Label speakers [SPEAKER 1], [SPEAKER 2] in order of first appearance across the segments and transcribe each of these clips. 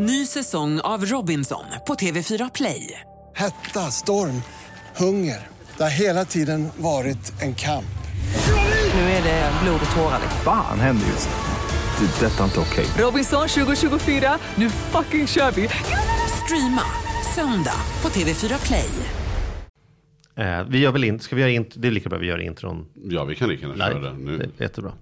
[SPEAKER 1] Ny säsong av Robinson på TV4 Play.
[SPEAKER 2] Hetta, storm, hunger. Det har hela tiden varit en kamp.
[SPEAKER 1] Nu är det blod och tårar.
[SPEAKER 3] Fan händer just nu. Det. är Detta är inte okej.
[SPEAKER 1] Robinson 2024, nu fucking kör vi! Streama söndag på TV4 Play.
[SPEAKER 4] Eh, vi gör väl in, ska vi göra int, det är lika bra vi gör intron
[SPEAKER 5] Ja, vi kan lika gärna köra det nu.
[SPEAKER 4] Det är jättebra.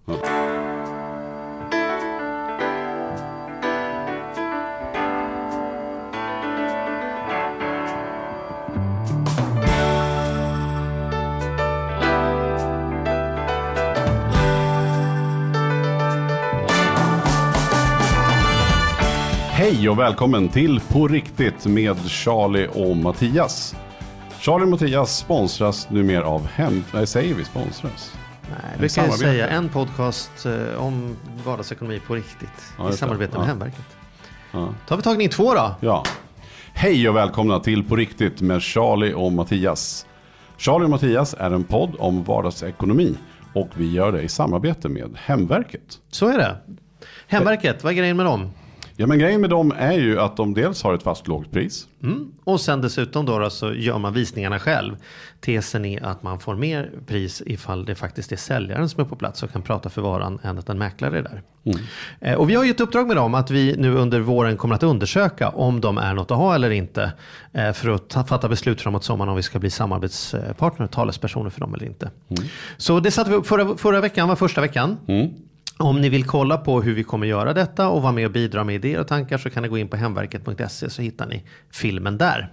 [SPEAKER 5] Hej och välkommen till På riktigt med Charlie och Mattias. Charlie och Mattias sponsras numera av Hem... Nej, säger vi sponsras?
[SPEAKER 4] Nej, vi kan säga en podcast eh, om vardagsekonomi på riktigt.
[SPEAKER 5] Ja,
[SPEAKER 4] I samarbete med
[SPEAKER 5] Ja.
[SPEAKER 4] Hemverket.
[SPEAKER 5] Ja.
[SPEAKER 4] Då har vi tagning två då.
[SPEAKER 5] Ja. Hej och välkomna till På riktigt med Charlie och Mattias. Charlie och Mattias är en podd om vardagsekonomi och vi gör det i samarbete med Hemverket.
[SPEAKER 4] Så är det. Hemverket, vad är grejen med dem?
[SPEAKER 5] Ja, men grejen med dem är ju att de dels har ett fast lågt pris.
[SPEAKER 4] Mm. Och sen dessutom då, då så gör man visningarna själv. Tesen är att man får mer pris ifall det faktiskt är säljaren som är på plats och kan prata för varan än att en mäklare är där. Eh, Och vi har ju ett uppdrag med dem att vi nu under våren kommer att undersöka om de är något att ha eller inte. eh, För att ta, fatta beslut framåt sommaren om vi ska bli samarbetspartner och talespersoner för dem eller inte. Så det satte vi upp förra, förra veckan, var första veckan. Om ni vill kolla på hur vi kommer göra detta och vara med och bidra med idéer och tankar så kan ni gå in på hemverket.se så hittar ni filmen där.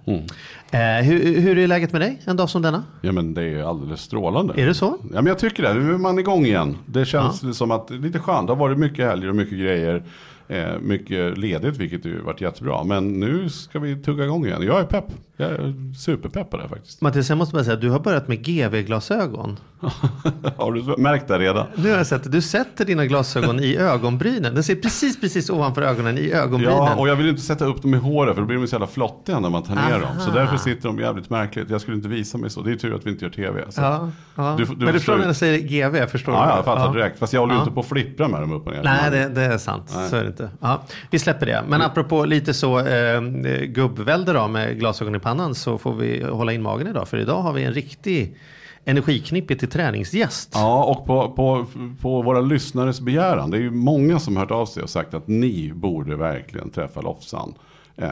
[SPEAKER 4] Eh, hur, hur är läget med dig en dag som denna?
[SPEAKER 5] Ja men det är alldeles strålande.
[SPEAKER 4] Är det så?
[SPEAKER 5] Ja men jag tycker det. Nu är man igång igen. Det känns som att det är lite skönt. Det har varit mycket helger och mycket grejer. Eh, mycket ledigt vilket ju varit jättebra. Men nu ska vi tugga igång igen. Jag är pepp. Jag är superpepp på det faktiskt.
[SPEAKER 4] Mattias, jag måste bara säga du har börjat med GV-glasögon.
[SPEAKER 5] har du märkt det redan?
[SPEAKER 4] Nu har jag sett att du sätter dina glasögon i ögonbrynen. Den ser precis, precis ovanför ögonen i ögonbrynen.
[SPEAKER 5] Ja, och jag vill inte sätta upp dem i håret för då blir de så jävla flottiga när man tar ner
[SPEAKER 4] Aha.
[SPEAKER 5] dem. Så därför sitter de jävligt märkligt. Jag skulle inte visa mig så. Det är tur att vi inte gör tv. Så.
[SPEAKER 4] Ja, ja.
[SPEAKER 5] Du- du
[SPEAKER 4] Men du
[SPEAKER 5] förstår
[SPEAKER 4] när jag säger GV, jag förstår
[SPEAKER 5] Ja,
[SPEAKER 4] du?
[SPEAKER 5] jag fattar direkt. Fast jag håller ju
[SPEAKER 4] Ja.
[SPEAKER 5] inte på att flippra med dem upp och ner.
[SPEAKER 4] Nej, det, det är sant.
[SPEAKER 5] Nej.
[SPEAKER 4] Så är det inte. Ja, vi släpper det. Men apropå lite så eh, gubbvälde då med glasögon i pannan så får vi hålla in magen idag. För idag har vi en riktig energiknippe till träningsgäst.
[SPEAKER 5] Ja, och på, på, på våra lyssnares begäran. Det är ju många som hört av sig och sagt att ni borde verkligen träffa Lofsan. Eh,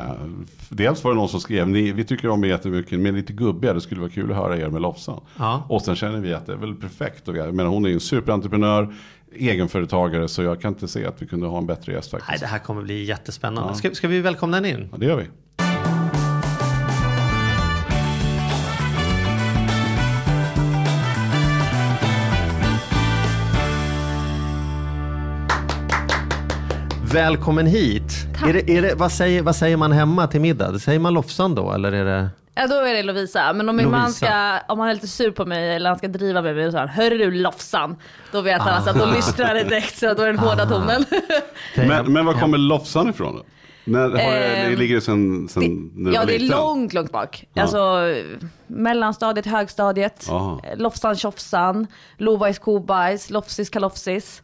[SPEAKER 5] dels var det någon som skrev, ni, vi tycker om er jättemycket, men lite gubbiga, det skulle vara kul att höra er med Lofsan.
[SPEAKER 4] Ja.
[SPEAKER 5] Och sen känner vi att det är väl perfekt. Jag menar, hon är ju en superentreprenör, egenföretagare, så jag kan inte se att vi kunde ha en bättre gäst faktiskt.
[SPEAKER 4] Nej, det här kommer bli jättespännande. Ska, ska vi välkomna henne in?
[SPEAKER 5] Ja, det gör vi.
[SPEAKER 4] Välkommen hit.
[SPEAKER 6] Tack.
[SPEAKER 4] Är det, är det, vad, säger, vad säger man hemma till middag? Säger man Lofsan då? Eller är det...
[SPEAKER 6] Ja då är det Lovisa, men om min man ska, om han är lite sur på mig eller han ska driva med mig och så här, hörru du Lofsan. Då vet han alltså att då lystrar det direkt så då är den hårda tonen.
[SPEAKER 5] Men, men var kommer Lofsan ifrån då? När, har, det
[SPEAKER 6] Ehm,
[SPEAKER 5] ligger det sen, sen när du
[SPEAKER 6] ja
[SPEAKER 5] var
[SPEAKER 6] det är
[SPEAKER 5] liten?
[SPEAKER 6] långt, långt bak.
[SPEAKER 5] Ja.
[SPEAKER 6] Alltså mellanstadiet, högstadiet,
[SPEAKER 5] Aha.
[SPEAKER 6] Lofsan tjofsan, Lovajs kobajs, Lofsis kalofsis.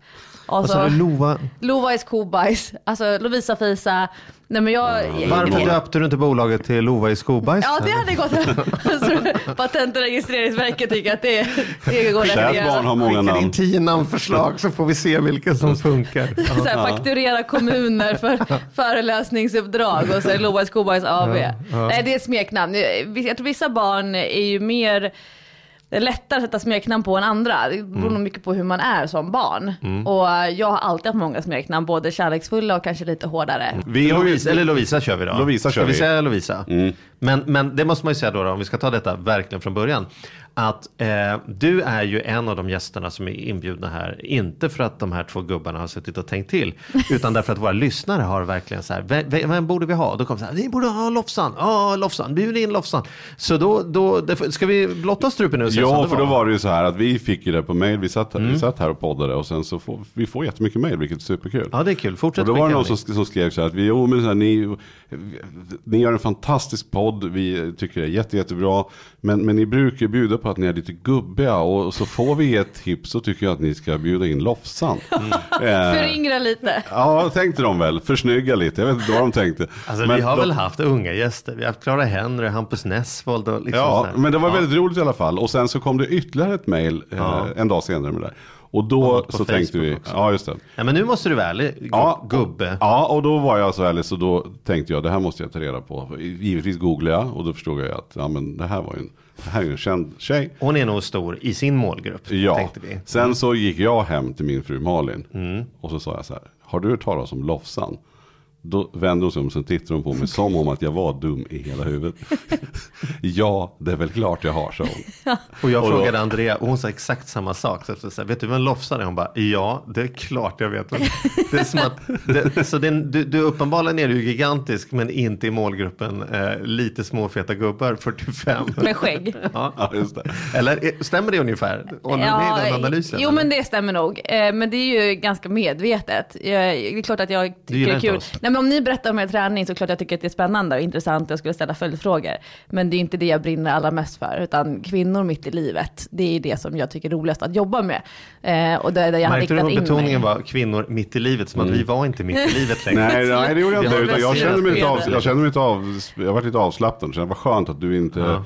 [SPEAKER 6] Och
[SPEAKER 4] Vad sa
[SPEAKER 6] så,
[SPEAKER 4] du? Lova?
[SPEAKER 6] Lovajs kobajs, alltså Lovisa fisa. Nej men jag...
[SPEAKER 4] Varför döpte du inte bolaget till Lova i skobajs?
[SPEAKER 6] Ja det hade gått. Så Patent och registreringsverket tycker att det, det går rätt
[SPEAKER 5] barn har många
[SPEAKER 4] Skicka in
[SPEAKER 5] namn.
[SPEAKER 4] tio namnförslag så får vi se vilka som funkar.
[SPEAKER 6] så här, fakturera kommuner för föreläsningsuppdrag och så är det Lovajs Kobajs AB. Nej, det är smeknamn. Jag tror vissa barn är ju mer det är lättare att sätta smeknamn på än andra. Det beror nog mycket på hur man är som barn. Och eh, jag har alltid haft många smeknamn, både kärleksfulla och kanske lite hårdare.
[SPEAKER 5] Vi har
[SPEAKER 4] Lovisa, eller Lovisa kör vi då.
[SPEAKER 5] Lovisa
[SPEAKER 4] Ska
[SPEAKER 5] kör
[SPEAKER 4] vi
[SPEAKER 5] vi.
[SPEAKER 4] säga Lovisa? Men, men det måste man ju säga då, då, om vi ska ta detta verkligen från början. Att eh, du är ju en av de gästerna som är inbjudna här. Inte för att de här två gubbarna har suttit och tänkt till. Utan därför att våra lyssnare har verkligen så här. Vem, vem borde vi ha? Då kommer så här. Vi borde ha Lofsan. Ja, Lofsan. Bjud in Lofsan. Så då, då det, ska vi blotta strupen nu
[SPEAKER 5] Ja, för då var det ju så här att vi fick ju det på mail. Vi satt, vi satt här och poddade och sen så får vi får jättemycket mail, vilket är superkul.
[SPEAKER 4] Ja, det är kul. Fortsätt
[SPEAKER 5] och då var det någon som, som skrev så här att vi, jo, men så här, ni, ni gör en fantastisk podd, vi tycker det är jätte, jättebra. Men, men ni brukar bjuda på på att ni är lite gubbiga och så får vi ett tips så tycker jag att ni ska bjuda in Lofsan.
[SPEAKER 4] Mm.
[SPEAKER 5] Eh,
[SPEAKER 6] Föryngra lite.
[SPEAKER 5] Ja, tänkte de väl. Försnygga lite. Jag vet inte vad de tänkte.
[SPEAKER 4] Alltså
[SPEAKER 5] Men
[SPEAKER 4] vi har
[SPEAKER 5] de-
[SPEAKER 4] väl haft unga gäster. Vi har haft Clara Henry, Hampus Nessvold och liksom
[SPEAKER 5] Ja, men det var
[SPEAKER 4] Ja.
[SPEAKER 5] väldigt roligt i alla fall. Och sen så kom det ytterligare ett mejl eh,
[SPEAKER 4] Ja.
[SPEAKER 5] en dag senare med det där. Och då så tänkte
[SPEAKER 4] Facebook
[SPEAKER 5] vi,
[SPEAKER 4] också.
[SPEAKER 5] ja just det.
[SPEAKER 4] Ja, men nu måste du vara ärlig, gu-
[SPEAKER 5] Ja,
[SPEAKER 4] gubbe.
[SPEAKER 5] Ja, och då var jag så ärlig så då tänkte jag det här måste jag ta reda på. Givetvis googlade jag och då förstod jag att ja, men det här var ju en, det här är en känd tjej.
[SPEAKER 4] Hon är nog stor i sin målgrupp,
[SPEAKER 5] Ja,
[SPEAKER 4] tänkte vi.
[SPEAKER 5] sen så gick jag hem till min fru Malin och så sa jag så här, har du hört talas om Lofsan? Då vände hon sig om och sen tittade hon på mig som om att jag var dum i hela huvudet. ja, det är väl klart jag har, sa hon.
[SPEAKER 4] Och jag
[SPEAKER 5] Och då-
[SPEAKER 4] frågade Andrea och hon sa exakt samma sak. Så jag sa, vet du vem Lofsan är? Hon bara, ja, det är klart jag vet. Det är som att, det, så det, du, du uppenbarligen är du gigantisk men inte i målgruppen eh, lite småfeta gubbar, 45.
[SPEAKER 6] Med skägg.
[SPEAKER 4] Ja.
[SPEAKER 5] Ja, just det.
[SPEAKER 4] Eller eh, stämmer det ungefär? Håller du med i den analysen?
[SPEAKER 6] jo
[SPEAKER 4] eller?
[SPEAKER 6] men det stämmer nog. Eh, Men det är ju ganska medvetet. Jag, det är klart att jag tycker det är kul. Nej, men om ni berättar om er träning så klart jag tycker att det är spännande och intressant och jag skulle ställa följdfrågor. Men det är inte det jag brinner allra mest för. Utan kvinnor mitt i livet, det är det som jag tycker är roligast att jobba med. Eh, Och det är där jag har
[SPEAKER 4] Märkte du hur
[SPEAKER 6] in
[SPEAKER 4] betoningen
[SPEAKER 6] mig.
[SPEAKER 4] var kvinnor mitt i livet? Som att vi var inte mitt i livet längre.
[SPEAKER 5] Nej, nej, det gjorde jag inte. jag kände mig lite, av, jag kände mig lite av, jag var lite avslappnad. Så det var skönt att du inte
[SPEAKER 4] Ja.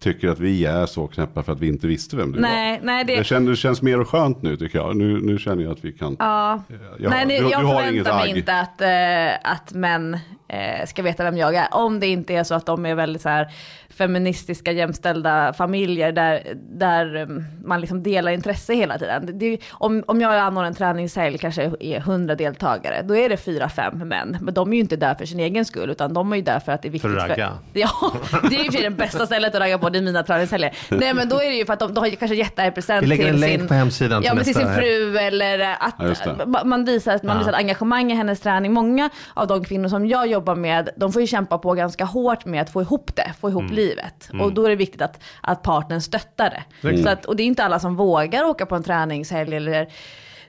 [SPEAKER 5] Tycker att vi är så knäppa för att vi inte visste vem du
[SPEAKER 6] Nej,
[SPEAKER 5] var.
[SPEAKER 6] nej, det-
[SPEAKER 5] det, känns, det känns mer skönt nu tycker jag. Nu, nu känner jag att vi kan.
[SPEAKER 6] Ja.
[SPEAKER 5] Ja,
[SPEAKER 6] Nej, det,
[SPEAKER 5] du-
[SPEAKER 6] jag
[SPEAKER 5] du
[SPEAKER 6] förväntar mig
[SPEAKER 5] agg.
[SPEAKER 6] inte att, eh, att män eh, ska veta vem jag är. Om det inte är så att de är väldigt så här feministiska jämställda familjer där, där eh, man liksom delar intresse hela tiden. Det, om, om jag anordnar en träningshelg, kanske är 100 deltagare, då är det fyra, fem män. Men de är ju inte där för sin egen skull, utan de är ju där för att det är viktigt.
[SPEAKER 4] För att ragga.
[SPEAKER 6] Ja, det är ju för det bästa stället att ragga på, det är mina träningshelger. Nej men då är det ju för att de, de har kanske gett det här present
[SPEAKER 4] Vi lägger
[SPEAKER 6] till
[SPEAKER 4] en länk
[SPEAKER 6] sin,
[SPEAKER 4] på hemsidan
[SPEAKER 6] ja,
[SPEAKER 4] till
[SPEAKER 6] men till sin fru eller att
[SPEAKER 5] Ja,
[SPEAKER 6] man visar, man
[SPEAKER 4] Ja.
[SPEAKER 6] visar engagemang i hennes träning. Många av de kvinnor som jag jobbar med, de får ju kämpa på ganska hårt med att få ihop det, få ihop livet. Och då är det viktigt att, att partnern stöttar det. Så att, och det är inte alla som vågar åka på en träningshelg eller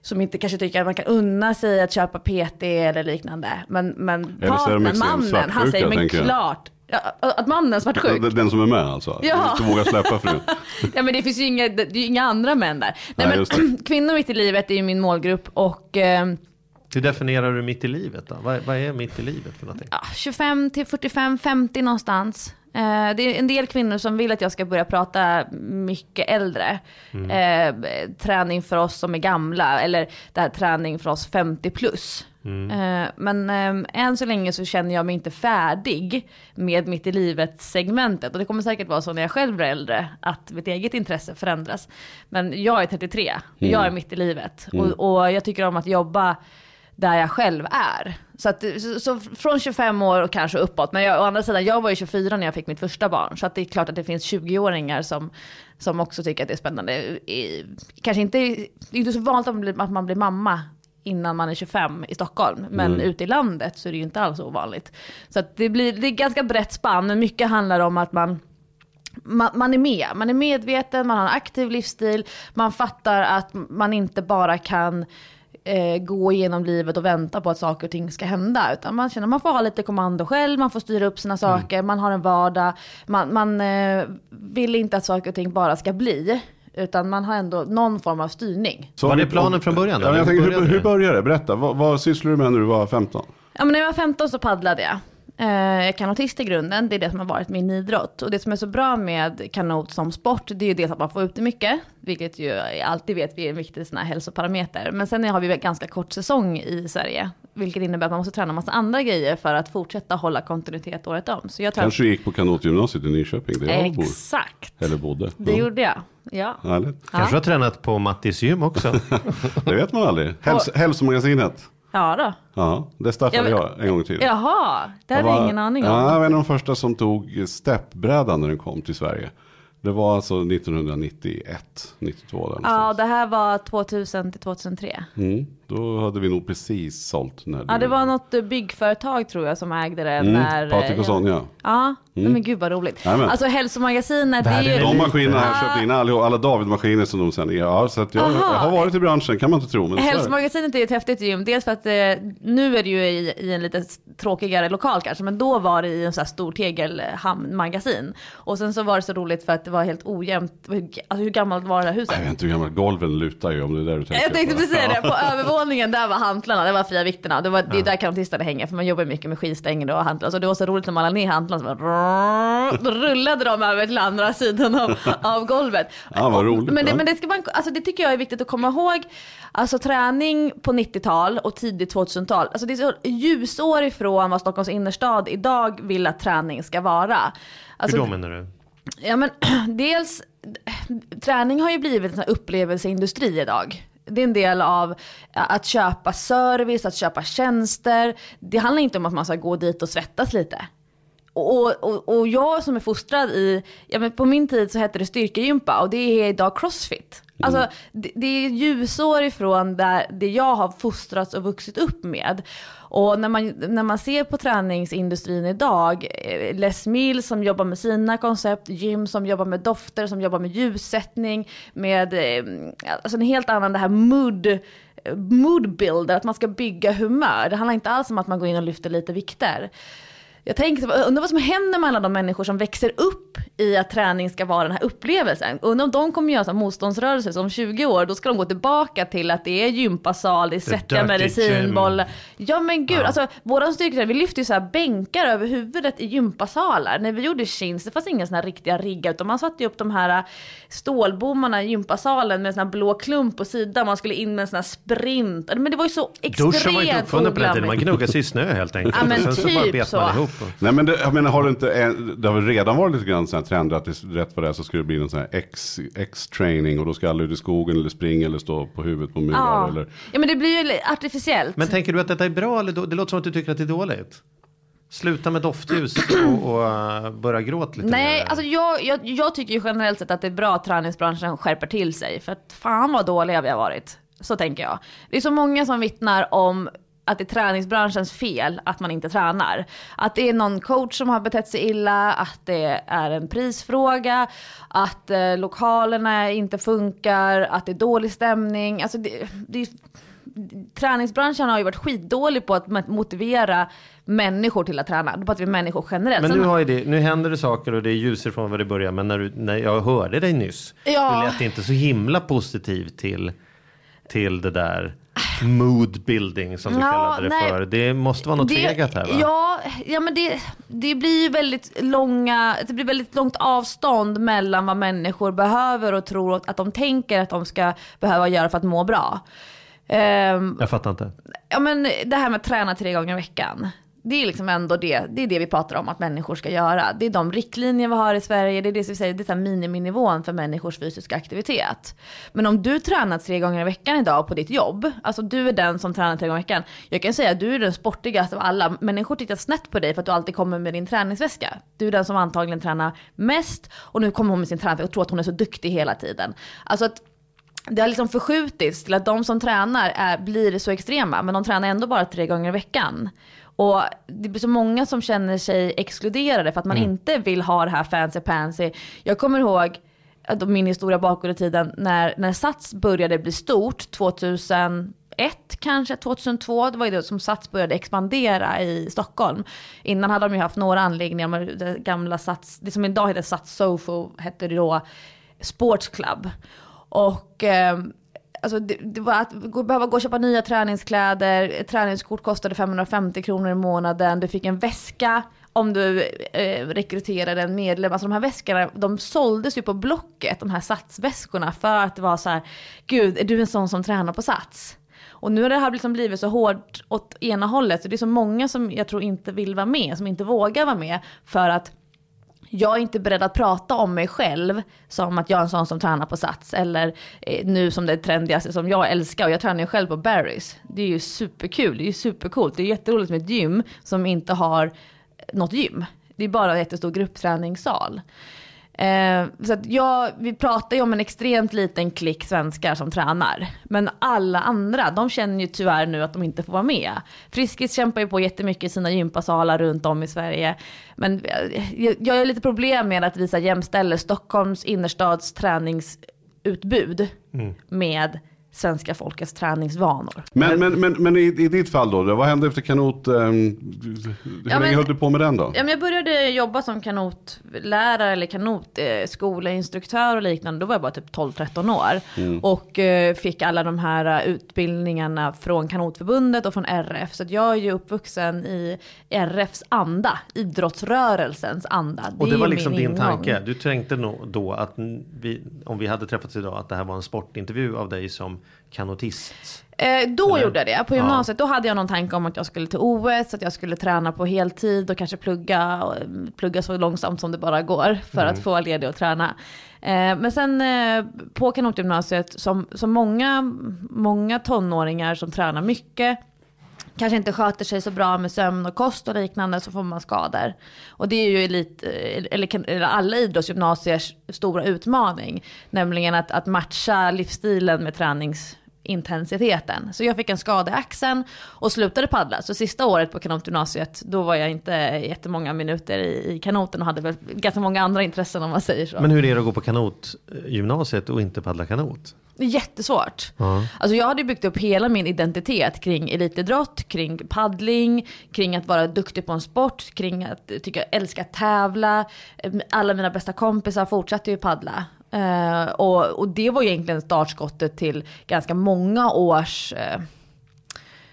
[SPEAKER 6] som inte kanske tycker att man kan unna sig att köpa PT eller liknande. Men, men partnern, mannen, han säger men
[SPEAKER 5] tänker jag."
[SPEAKER 6] klart. Ja, att mannen är svartsjuk.
[SPEAKER 5] Den, den som är med alltså.
[SPEAKER 6] Ja.
[SPEAKER 5] Inte vågar släppa frun.
[SPEAKER 6] Ja men det finns ju inga, det är inga andra män där. Nej,
[SPEAKER 5] Nej, just
[SPEAKER 6] men, kvinnor mitt i livet är ju min målgrupp och eh,
[SPEAKER 4] Hur definierar du mitt i livet då? Vad, vad är mitt i livet för någonting?
[SPEAKER 6] ja, 25 till 45, 50 någonstans. Eh, det är en del kvinnor som vill att jag ska börja prata mycket äldre. Eh, träning för oss som är gamla eller det här träning för oss 50 plus. Eh, men eh, än så länge så känner jag mig inte färdig med mitt i livet segmentet. Och det kommer säkert vara så när jag själv blir äldre att mitt eget intresse förändras. Men jag är 33, jag är mitt i livet. Och, och jag tycker om att jobba där jag själv är. Så, att, så, så från 25 år och kanske uppåt. Men jag, å andra sidan, jag var ju 24 när jag fick mitt första barn. Så att det är klart att det finns 20-åringar som, som också tycker att det är spännande. Kanske inte, det är inte så vanligt att man, blir, att man blir mamma innan man är 25 i Stockholm. Men ute i landet så är det ju inte alls ovanligt. Så att det, blir, det är ganska brett spann. Men mycket handlar om att man man, man är med, man är medveten, man har en aktiv livsstil, man fattar att man inte bara kan eh, gå igenom livet och vänta på att saker och ting ska hända. Utan man känner att man får ha lite kommando själv, man får styra upp sina saker, man har en vardag. Man, man eh, vill inte att saker och ting bara ska bli. Utan man har ändå någon form av styrning.
[SPEAKER 5] Så
[SPEAKER 4] Var det planen från början då?
[SPEAKER 5] Ja, jag
[SPEAKER 4] Hur
[SPEAKER 5] tänker, hur, hur
[SPEAKER 4] det?
[SPEAKER 5] började det? Berätta, vad, vad sysslade du med när du var 15?
[SPEAKER 6] Ja, men när jag var 15 så paddlade jag. Eh, Jag är kanotist i grunden, det är det som har varit min idrott. Och det som är så bra med kanot som sport, det är ju dels att man får ut det mycket, vilket ju alltid vet vi är en viktig sån här hälsoparameter. Men sen har vi ganska kort säsong i Sverige, vilket innebär att man måste träna en massa andra grejer för att fortsätta hålla kontinuitet året om. Så jag tror
[SPEAKER 5] Kanske du gick på kanotgymnasiet i Nyköping, där jag bor.
[SPEAKER 6] Exakt,
[SPEAKER 5] Eller bodde.
[SPEAKER 6] det
[SPEAKER 5] ja.
[SPEAKER 6] gjorde jag. Ja.
[SPEAKER 5] Härligt.
[SPEAKER 4] Kanske har tränat på Mattis gym också.
[SPEAKER 5] Det vet man aldrig. Häls hälsomagasinet.
[SPEAKER 6] Ja då.
[SPEAKER 5] Ja, det startade
[SPEAKER 6] Jag
[SPEAKER 5] jag, en gång i tiden.
[SPEAKER 6] Jaha, det hade
[SPEAKER 5] Jag var-
[SPEAKER 6] ingen aning
[SPEAKER 5] Ja,
[SPEAKER 6] om.
[SPEAKER 5] jag var en av de första som tog steppbrädan när den kom till Sverige. Det var alltså 1991, 92 där
[SPEAKER 6] Ja, det här var 2000 till 2003.
[SPEAKER 5] Mm. Då hade vi nog precis sålt. När
[SPEAKER 6] Ja,
[SPEAKER 5] du-
[SPEAKER 6] det var något eh, byggföretag tror jag som ägde det.
[SPEAKER 5] Mm,
[SPEAKER 6] när,
[SPEAKER 5] Patrik
[SPEAKER 6] eh,
[SPEAKER 5] och Sonja.
[SPEAKER 6] Ja, men gud vad roligt.
[SPEAKER 5] Jajamän.
[SPEAKER 6] Alltså hälsomagasinet, det är ju...
[SPEAKER 5] De maskinerna har jag köpt in, alla, alla David-maskiner som de sen är. Ja, så att jag, jag har varit i branschen, kan man inte tro. Men det.
[SPEAKER 6] Hälsomagasinet är ett häftigt gym. Dels för att eh, nu är det ju i, i en lite tråkigare lokal kanske, men då var det i en sån här stor tegelhamnmagasin. Och sen så var det så roligt för att det var helt ojämnt. Alltså hur gammalt var det här huset?
[SPEAKER 5] jag vet inte hur gammalt golven lutar ju om det är där du tänker
[SPEAKER 6] Jag tänkte precis säga det, på övervåningen där var hantlarna, det var fria vikterna. Det, var, det är där karotisterna hänger för man jobbar mycket med skivstänger och hantlar. Så det var så roligt när man la ner hantlarna så bara, då rullade de över till andra sidan av, av golvet.
[SPEAKER 5] Ja, vad roligt,
[SPEAKER 6] Men det, men det, ska man, alltså det tycker jag är viktigt att komma ihåg. Alltså träning på 90-tal och tidigt 2000-tal. Alltså det är så ljusår ifrån vad Stockholms innerstad idag vill att träning ska vara. Alltså,
[SPEAKER 4] Hur då menar du?
[SPEAKER 6] Ja men dels, träning har ju blivit en upplevelseindustri idag. Det är en del av eh, att köpa service, att köpa tjänster. Det handlar inte om att man ska gå dit och svettas lite. Och, och, och jag som är fostrad i, ja men på min tid så hette det styrkegympa och det är idag crossfit. Alltså det, det är ljusår ifrån där det jag har fostrats och vuxit upp med. Och när man, när man ser på träningsindustrin idag, eh, Les Mills som jobbar med sina koncept, gym som jobbar med dofter, som jobbar med ljussättning, med eh, alltså en helt annan det här mood, mood builder, att man ska bygga humör. Det handlar inte alls om att man går in och lyfter lite vikter. Jag tänkte, undrar vad som händer med alla de människor som växer upp i att träning ska vara den här upplevelsen. Undrar om de kommer göra så motståndsrörelser som 20 år, då ska de gå tillbaka till att det är gympasal, det är svettiga medicinbollar. Ja men gud, alltså våran styrketräning, vi lyfte ju så här bänkar över huvudet i gympasalar. När vi gjorde chins, det fanns inga såna här riktiga riggar, utan man satte ju upp de här stålbommarna i gympasalen med en sån här blå klump på sidan, man skulle in med en sån här sprint. Men det var ju så extremt
[SPEAKER 4] Duschen var inte uppfunnen på den tiden, man gnuggade sig i snö helt enkelt.
[SPEAKER 6] Ja, men
[SPEAKER 4] så
[SPEAKER 6] typ så.
[SPEAKER 4] Och...
[SPEAKER 5] Nej men det, jag menar, har det inte, eh, det har väl redan varit lite grann sån här trend att det, rätt vad det är så ska det bli någon sån här X-training och då ska alla ut i skogen eller springa eller stå på huvudet på murar
[SPEAKER 6] Ja.
[SPEAKER 5] eller.
[SPEAKER 6] ja men det blir ju artificiellt.
[SPEAKER 4] Men tänker du att detta är bra eller då? Det låter som att du tycker att det är dåligt. Sluta med doftljus och, och uh, börja gråta lite
[SPEAKER 6] Nej,
[SPEAKER 4] mer.
[SPEAKER 6] alltså jag, jag, jag tycker ju generellt sett att det är bra att träningsbranschen skärper till sig. För att fan vad dåliga vi har varit. Så tänker jag. Det är så många som vittnar om att det är träningsbranschens fel att man inte tränar. Att det är någon coach som har betett sig illa, att det är en prisfråga, att eh, lokalerna inte funkar, att det är dålig stämning. Alltså det, det, träningsbranschen har ju varit skitdålig på att motivera människor till att träna. Då pratar vi människor generellt.
[SPEAKER 4] Men nu, har ju det, nu händer det saker och det är ljus ifrån vad det börjar. Men när, du, när jag hörde dig nyss,
[SPEAKER 6] Ja.
[SPEAKER 4] du lät inte så himla positiv till, till det där mood building som du
[SPEAKER 6] Ja,
[SPEAKER 4] kallade det
[SPEAKER 6] nej.
[SPEAKER 4] för. Det måste vara något tvegat här va?
[SPEAKER 6] Ja, ja men det, det blir ju väldigt långa, det blir väldigt långt avstånd mellan vad människor behöver och tror att de tänker att de ska behöva göra för att må bra. Ehm,
[SPEAKER 4] Jag fattar inte.
[SPEAKER 6] ja men det här med att träna tre gånger i veckan. Det är liksom ändå det, det är det vi pratar om att människor ska göra. Det är de riktlinjer vi har i Sverige, det är det som vi säger, det är miniminivån för människors fysiska aktivitet. Men om du tränar tre gånger i veckan idag på ditt jobb, alltså du är den som tränar tre gånger i veckan. Jag kan säga att du är den sportigaste av alla. Människor tittar snett på dig för att du alltid kommer med din träningsväska. Du är den som antagligen tränar mest och nu kommer hon med sin träningsväska och tror att hon är så duktig hela tiden. Alltså att det har liksom förskjutits till att de som tränar är, blir så extrema, men de tränar ändå bara tre gånger i veckan. Och det blir så många som känner sig exkluderade för att man inte vill ha det här fancy pansy. Jag kommer ihåg min historia bakåt i tiden när, när Sats började bli stort 2001 kanske, 2002, det var ju det som Sats började expandera i Stockholm. Innan hade de ju haft några anläggningar, det gamla Sats, det som idag heter Sats Sofo hette det då Sports Club. Och eh, alltså det, det var att gå, behöva gå och köpa nya träningskläder, ett träningskort kostade 550 kronor i månaden, du fick en väska om du eh, rekryterade en medlem. Alltså de här väskorna, de såldes ju på Blocket, de här satsväskorna, för att det var så här, gud, är du en sån som tränar på sats? Och nu har det här liksom blivit så hårt åt ena hållet, så det är så många som jag tror inte vill vara med, som inte vågar vara med, för att jag är inte beredd att prata om mig själv som att jag är en sån som tränar på Sats. Eller eh, nu som det trendigaste som jag älskar. Och jag tränar ju själv på Barry's. Det är ju superkul, det är ju supercoolt. Det är jätteroligt med ett gym som inte har eh, något gym. Det är bara en jättestor gruppträningssal. Eh, så att jag, vi pratar ju om en extremt liten klick svenskar som tränar. Men alla andra, de känner ju tyvärr nu att de inte får vara med. Friskis kämpar ju på jättemycket i sina gympasalar runt om i Sverige. Men jag, jag har lite problem med att visa jämställer Stockholms innerstads träningsutbud med svenska folkets träningsvanor.
[SPEAKER 5] Men, men, men, men i, i ditt fall då, vad hände efter kanot? Um, hur
[SPEAKER 6] Ja,
[SPEAKER 5] länge
[SPEAKER 6] men-
[SPEAKER 5] höll du på med den då?
[SPEAKER 6] Ja, men jag började jobba som kanotlärare eller kanotskolinstruktör och liknande. Då var jag bara typ 12-13 år. Och eh, fick alla de här eh, utbildningarna från kanotförbundet och från RF. Så att jag är ju uppvuxen i RFs anda, idrottsrörelsens anda.
[SPEAKER 4] Och det var liksom din
[SPEAKER 6] ingång.
[SPEAKER 4] tanke. Du tänkte nog då att vi, om vi hade träffats idag att det här var en sportintervju av dig som kanotist.
[SPEAKER 6] Eh, då
[SPEAKER 4] Eller?
[SPEAKER 6] gjorde jag det. På gymnasiet då hade jag någon tanke om att jag skulle till OS, att jag skulle träna på heltid och kanske plugga, och, mm, plugga så långsamt som det bara går för att få ledig och träna. Eh, men sen eh, på kanotgymnasiet, som, som många, många tonåringar som tränar mycket, kanske inte sköter sig så bra med sömn och kost och liknande så får man skador. Och det är ju elit, eller, eller alla idrottsgymnasiers stora utmaning. Nämligen att, att matcha livsstilen med träningsintensiteten. Så jag fick en skada i axeln och slutade paddla. Så sista året på kanotgymnasiet, då var jag inte jättemånga minuter i, i kanoten och hade väl ganska många andra intressen om man säger så.
[SPEAKER 4] Men hur är det att gå på kanotgymnasiet och inte paddla kanot?
[SPEAKER 6] Jättesvårt.
[SPEAKER 4] Ja.
[SPEAKER 6] Alltså jag hade byggt upp hela min identitet kring elitidrott, kring paddling, kring att vara duktig på en sport, kring att tycka, älska att tävla. Eh, Alla mina bästa kompisar fortsatte ju paddla. Eh, och, och det var ju egentligen startskottet till ganska många års eh,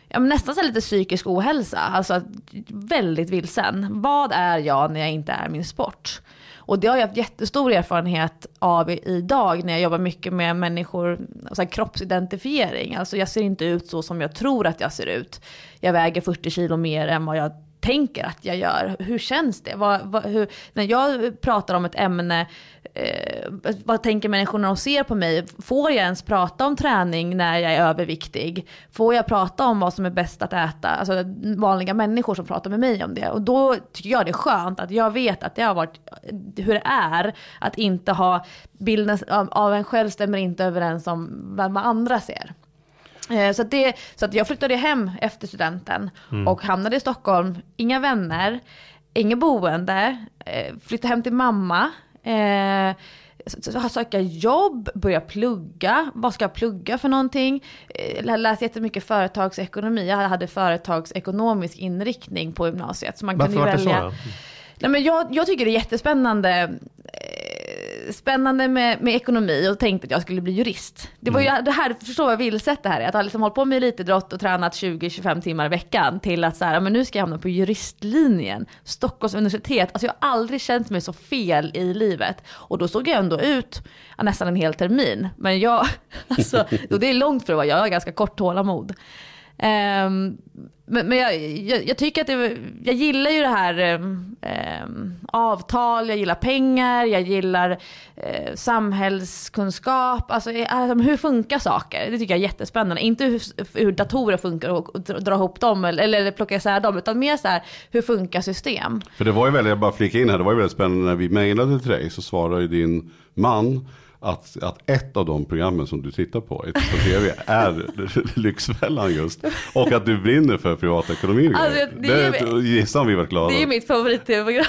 [SPEAKER 6] ja, nästan så lite psykisk ohälsa. Alltså väldigt vilsen. Vad är jag när jag inte är min sport? Och det har jag haft jättestor erfarenhet av idag när jag jobbar mycket med människor, så här kroppsidentifiering. Alltså jag ser inte ut så som jag tror att jag ser ut. Jag väger 40 kilo mer än vad jag tänker att jag gör. Hur känns det? Vad, vad, hur, när jag pratar om ett ämne, eh, vad tänker människor när de ser på mig? Får jag ens prata om träning när jag är överviktig? Får jag prata om vad som är bäst att äta? Alltså vanliga människor som pratar med mig om det. Och då tycker jag det är skönt att jag vet att det har varit hur det är att inte ha bilden av, en själv stämmer inte överens om vad andra ser. Eh, Så att, det, så att jag flyttade hem efter studenten och hamnade i Stockholm. Inga vänner, inget boende, eh, flyttade hem till mamma. Eh, söka jobb, börja plugga. Vad ska jag plugga för någonting? Eh, lä- Läste jättemycket företagsekonomi. Jag hade företagsekonomisk inriktning på gymnasiet. Så man
[SPEAKER 4] Varför
[SPEAKER 6] kunde ju
[SPEAKER 4] det så
[SPEAKER 6] välja. Nej, men jag, jag tycker det är jättespännande eh, spännande med, med ekonomi och tänkte att jag skulle bli jurist. Det var ju det här, förstå vad vilset det här är. Att ha liksom hållit på med elitidrott och tränat 20-25 timmar i veckan till att så här, men nu ska jag hamna på juristlinjen. Stockholms universitet. Alltså jag har aldrig känt mig så fel i livet. Och då såg jag ändå ut nästan en hel termin. Men jag, alltså, och det är långt för att vara jag, jag har ganska kort tålamod. Um, men men jag, jag, jag tycker att det, jag gillar ju det här ehm, ehm avtal, jag gillar pengar, jag gillar eh, samhällskunskap. Alltså, eh, alltså hur funkar saker? Det tycker jag är jättespännande. Inte hur, hur datorer funkar och, och dra ihop dem eller, eller plocka isär dem, utan mer så här, hur funkar system?
[SPEAKER 5] För det var ju väldigt, jag bara flika in här, det var ju väldigt spännande när vi mejlade till dig så svarade ju din man att, att ett av de programmen som du tittar på på tv är Lyxfällan just. Och att du brinner för privatekonomi.
[SPEAKER 6] Alltså,
[SPEAKER 5] grejer.
[SPEAKER 6] det är
[SPEAKER 5] det
[SPEAKER 6] ju-
[SPEAKER 5] gissar vi varit glada
[SPEAKER 6] Det är mitt favorit-tv-program.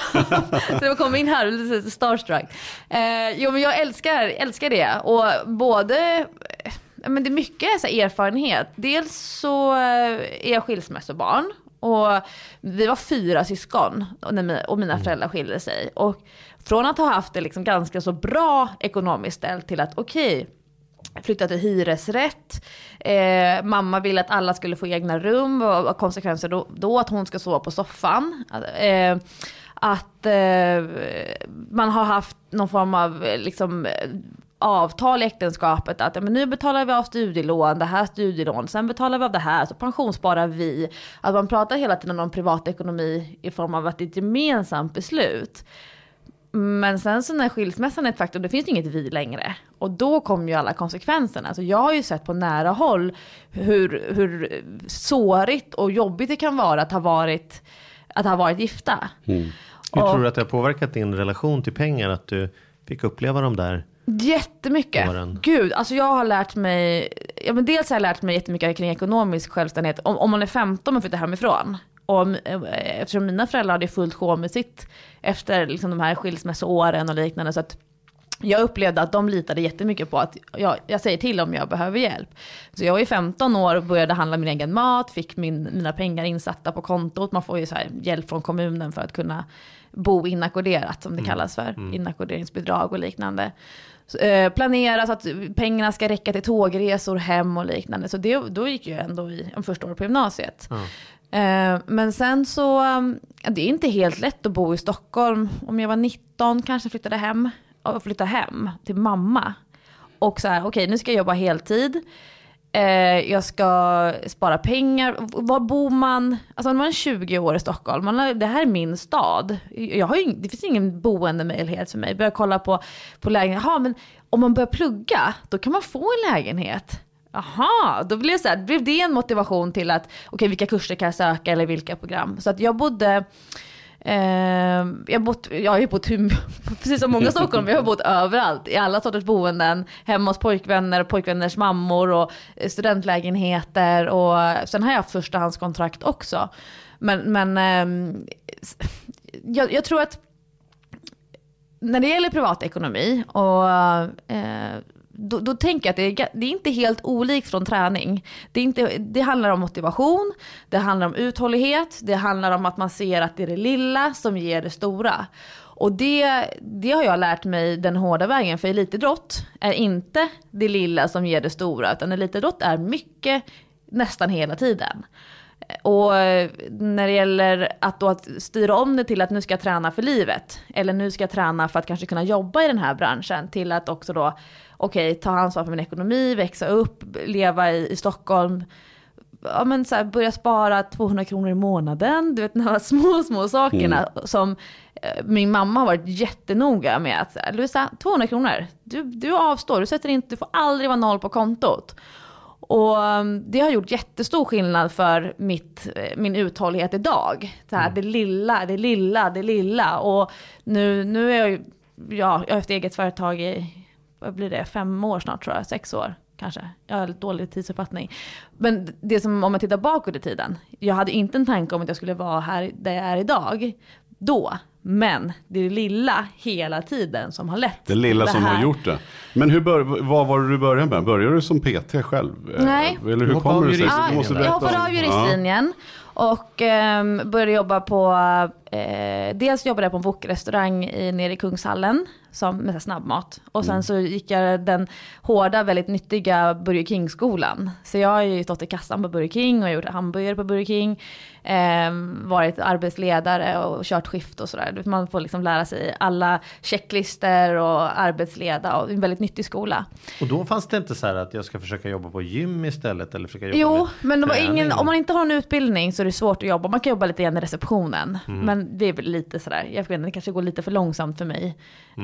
[SPEAKER 6] så jag kom in här och lite starstruck. Eh, jo men jag älskar, älskar det. Och både, ja, men det är mycket så erfarenhet. Dels så eh, är jag skilsmässobarn. Och vi var fyra syskon och när mi- och mina föräldrar skilde sig. Och från att ha haft det liksom ganska så bra ekonomiskt ställt till att okej, flytta till hyresrätt. Eh, mamma ville att alla skulle få egna rum. Och, och konsekvenser då, då att hon ska sova på soffan. Eh, att eh, man har haft någon form av eh, liksom, avtal i äktenskapet. Att ja, men nu betalar vi av studielån, det här studielån, sen betalar vi av det här, så pensionssparar vi. Att man pratar hela tiden om privatekonomi i form av att det är ett gemensamt beslut. Men sen så när skilsmässan är ett faktum, då finns det inget vi längre. Och då kommer ju alla konsekvenserna. Alltså jag har ju sett på nära håll hur, hur sårigt och jobbigt det kan vara att ha varit, att ha varit gifta.
[SPEAKER 4] Hur
[SPEAKER 6] Och-
[SPEAKER 4] tror du att det har påverkat din relation till pengar? Att du fick uppleva de där.
[SPEAKER 6] Jättemycket.
[SPEAKER 4] Åren.
[SPEAKER 6] Gud, alltså jag har lärt mig, ja men dels har jag lärt mig jättemycket kring ekonomisk självständighet. Om, om man är 15 och flyttar hemifrån. Och eh, eftersom mina föräldrar hade fullt sjå med sitt efter liksom de här skilsmässoåren och liknande. Så att jag upplevde att de litade jättemycket på att jag, jag säger till om jag behöver hjälp. Så jag var ju 15 år och började handla min egen mat, fick min, mina pengar insatta på kontot. Man får ju så hjälp från kommunen för att kunna bo inackorderat som det kallas för. Inackorderingsbidrag och liknande. Så, eh, planera så att pengarna ska räcka till tågresor hem och liknande. Så det, då gick jag ändå i en första år på gymnasiet. Eh, Eh, men sen så, um, det är inte helt lätt att bo i Stockholm. Om jag var 19 kanske flyttade hem, flyttade hem till mamma. Och så här, okej nu ska jag jobba heltid. Eh, jag ska spara pengar. Var bor man? Alltså när man är 20 år i Stockholm, man har, det här är min stad. Jag har ju, det finns ingen boendemöjlighet för mig. Börja kolla på, på lägenhet. Jaha, men om man börjar plugga, då kan man få en lägenhet. Jaha, då blev, så här, blev det en motivation till att, okej vilka kurser kan jag söka eller vilka program. Så att jag bodde, Eh, jag, bott, jag har ju bott, precis som många Stockholm, jag har bott överallt. I alla sorters boenden. Hemma hos pojkvänner, pojkvänners mammor och studentlägenheter. Och sen har jag haft förstahandskontrakt också. Men, men eh, jag, jag tror att när det gäller privatekonomi och eh, då, då tänker jag att det är, det är inte helt olikt från träning. Det, är inte, det handlar om motivation, det handlar om uthållighet, det handlar om att man ser att det är det lilla som ger det stora. Och det, det har jag lärt mig den hårda vägen, för elitidrott är inte det lilla som ger det stora, utan elitidrott är mycket nästan hela tiden. Och eh, när det gäller att då att styra om det till att nu ska jag träna för livet, eller nu ska jag träna för att kanske kunna jobba i den här branschen, till att också då, okej, ta ansvar för min ekonomi, växa upp, leva i, i Stockholm, ja men så här, börja spara 200 kronor i månaden, du vet de här små, små sakerna som eh, min mamma har varit jättenoga med att Lovisa, 200 kronor, du, du avstår, du sätter inte, du får aldrig vara noll på kontot. Och um, det har gjort jättestor skillnad för mitt, eh, min uthållighet idag. Så här, Det lilla, det lilla, det lilla. Och nu, nu är jag ju, ja, jag har haft eget företag i, vad blir det, fem år snart tror jag, sex år kanske. Jag har lite dålig tidsuppfattning. Men det som, om man tittar bakåt i tiden, jag hade inte en tanke om att jag skulle vara här där jag är idag, då. Men det är det lilla hela tiden som har lett
[SPEAKER 5] Det lilla
[SPEAKER 6] till
[SPEAKER 5] som har gjort det. Men hur bör, vad var det du började med? Började du som PT själv? Eh,
[SPEAKER 6] Nej.
[SPEAKER 5] Eller
[SPEAKER 4] Du
[SPEAKER 5] hur kommer det sig? berätta
[SPEAKER 6] Jag hoppade av juristlinjen och ehm, började jobba på, eh, dels jobbade jag på en wokrestaurang i, nere i Kungshallen som, med så snabbmat. Och sen så gick jag den hårda, väldigt nyttiga Burger King-skolan. Så jag har ju stått i kassan på Burger King och gjort hamburgare på Burger King. Ehm, varit arbetsledare och kört skift och sådär. Man får liksom lära sig alla checklister och arbetsleda och en väldigt nyttig skola.
[SPEAKER 4] Och då fanns det inte så här att jag ska försöka jobba på gym istället eller försöka jobba
[SPEAKER 6] Jo, men ingen, om man inte har en utbildning så är det svårt att jobba. Man kan jobba lite grann i receptionen. Men det är väl lite sådär, jag vet inte, det kanske går lite för långsamt för mig.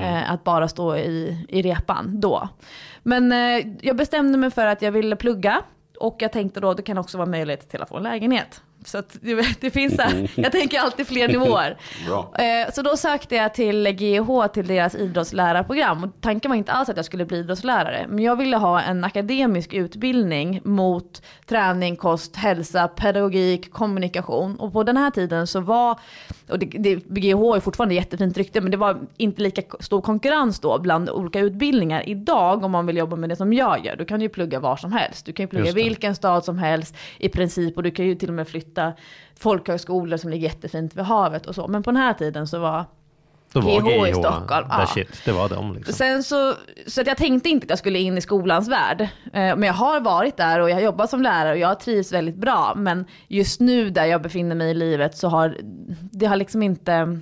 [SPEAKER 6] Eh, att bara stå i, i repan då. Men eh, jag bestämde mig för att jag ville plugga. Och jag tänkte då, det kan också vara möjlighet till att få en lägenhet. Så det, det finns här, jag tänker alltid fler nivåer. Eh, Så då sökte jag till GH, till deras idrottslärarprogram. Och tanken var inte alls att jag skulle bli idrottslärare. Men jag ville ha en akademisk utbildning mot träning, kost, hälsa, pedagogik, kommunikation. Och på den här tiden så var, och det, det, GH är fortfarande jättefint rykte, men det var inte lika stor konkurrens då bland olika utbildningar. Idag om man vill jobba med det som jag gör, då kan du ju plugga var som helst. Du kan ju plugga vilken stad som helst i princip och du kan ju till och med flytta folkhögskolor som ligger jättefint vid havet och så. Men på den här tiden så var
[SPEAKER 4] Då var
[SPEAKER 6] GH i Stockholm, ja.
[SPEAKER 4] shit, det var de liksom.
[SPEAKER 6] Sen så, så att jag tänkte inte att jag skulle in i skolans värld. Eh, Men jag har varit där och jag har jobbat som lärare och jag trivs väldigt bra. Men just nu där jag befinner mig i livet så har det har liksom inte...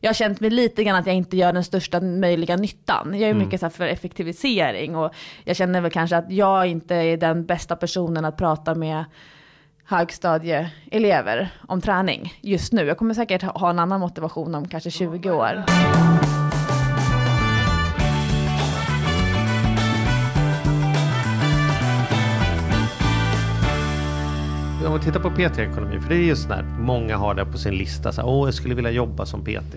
[SPEAKER 6] Jag har känt mig lite grann att jag inte gör den största möjliga nyttan. Jag är mycket så här för effektivisering och jag känner väl kanske att jag inte är den bästa personen att prata med högstadieelever om träning just nu. Jag kommer säkert ha en annan motivation om kanske 20 år.
[SPEAKER 4] Vi tittar på PT-ekonomi, för det är just när många har det på sin lista, så åh jag skulle vilja jobba som PT.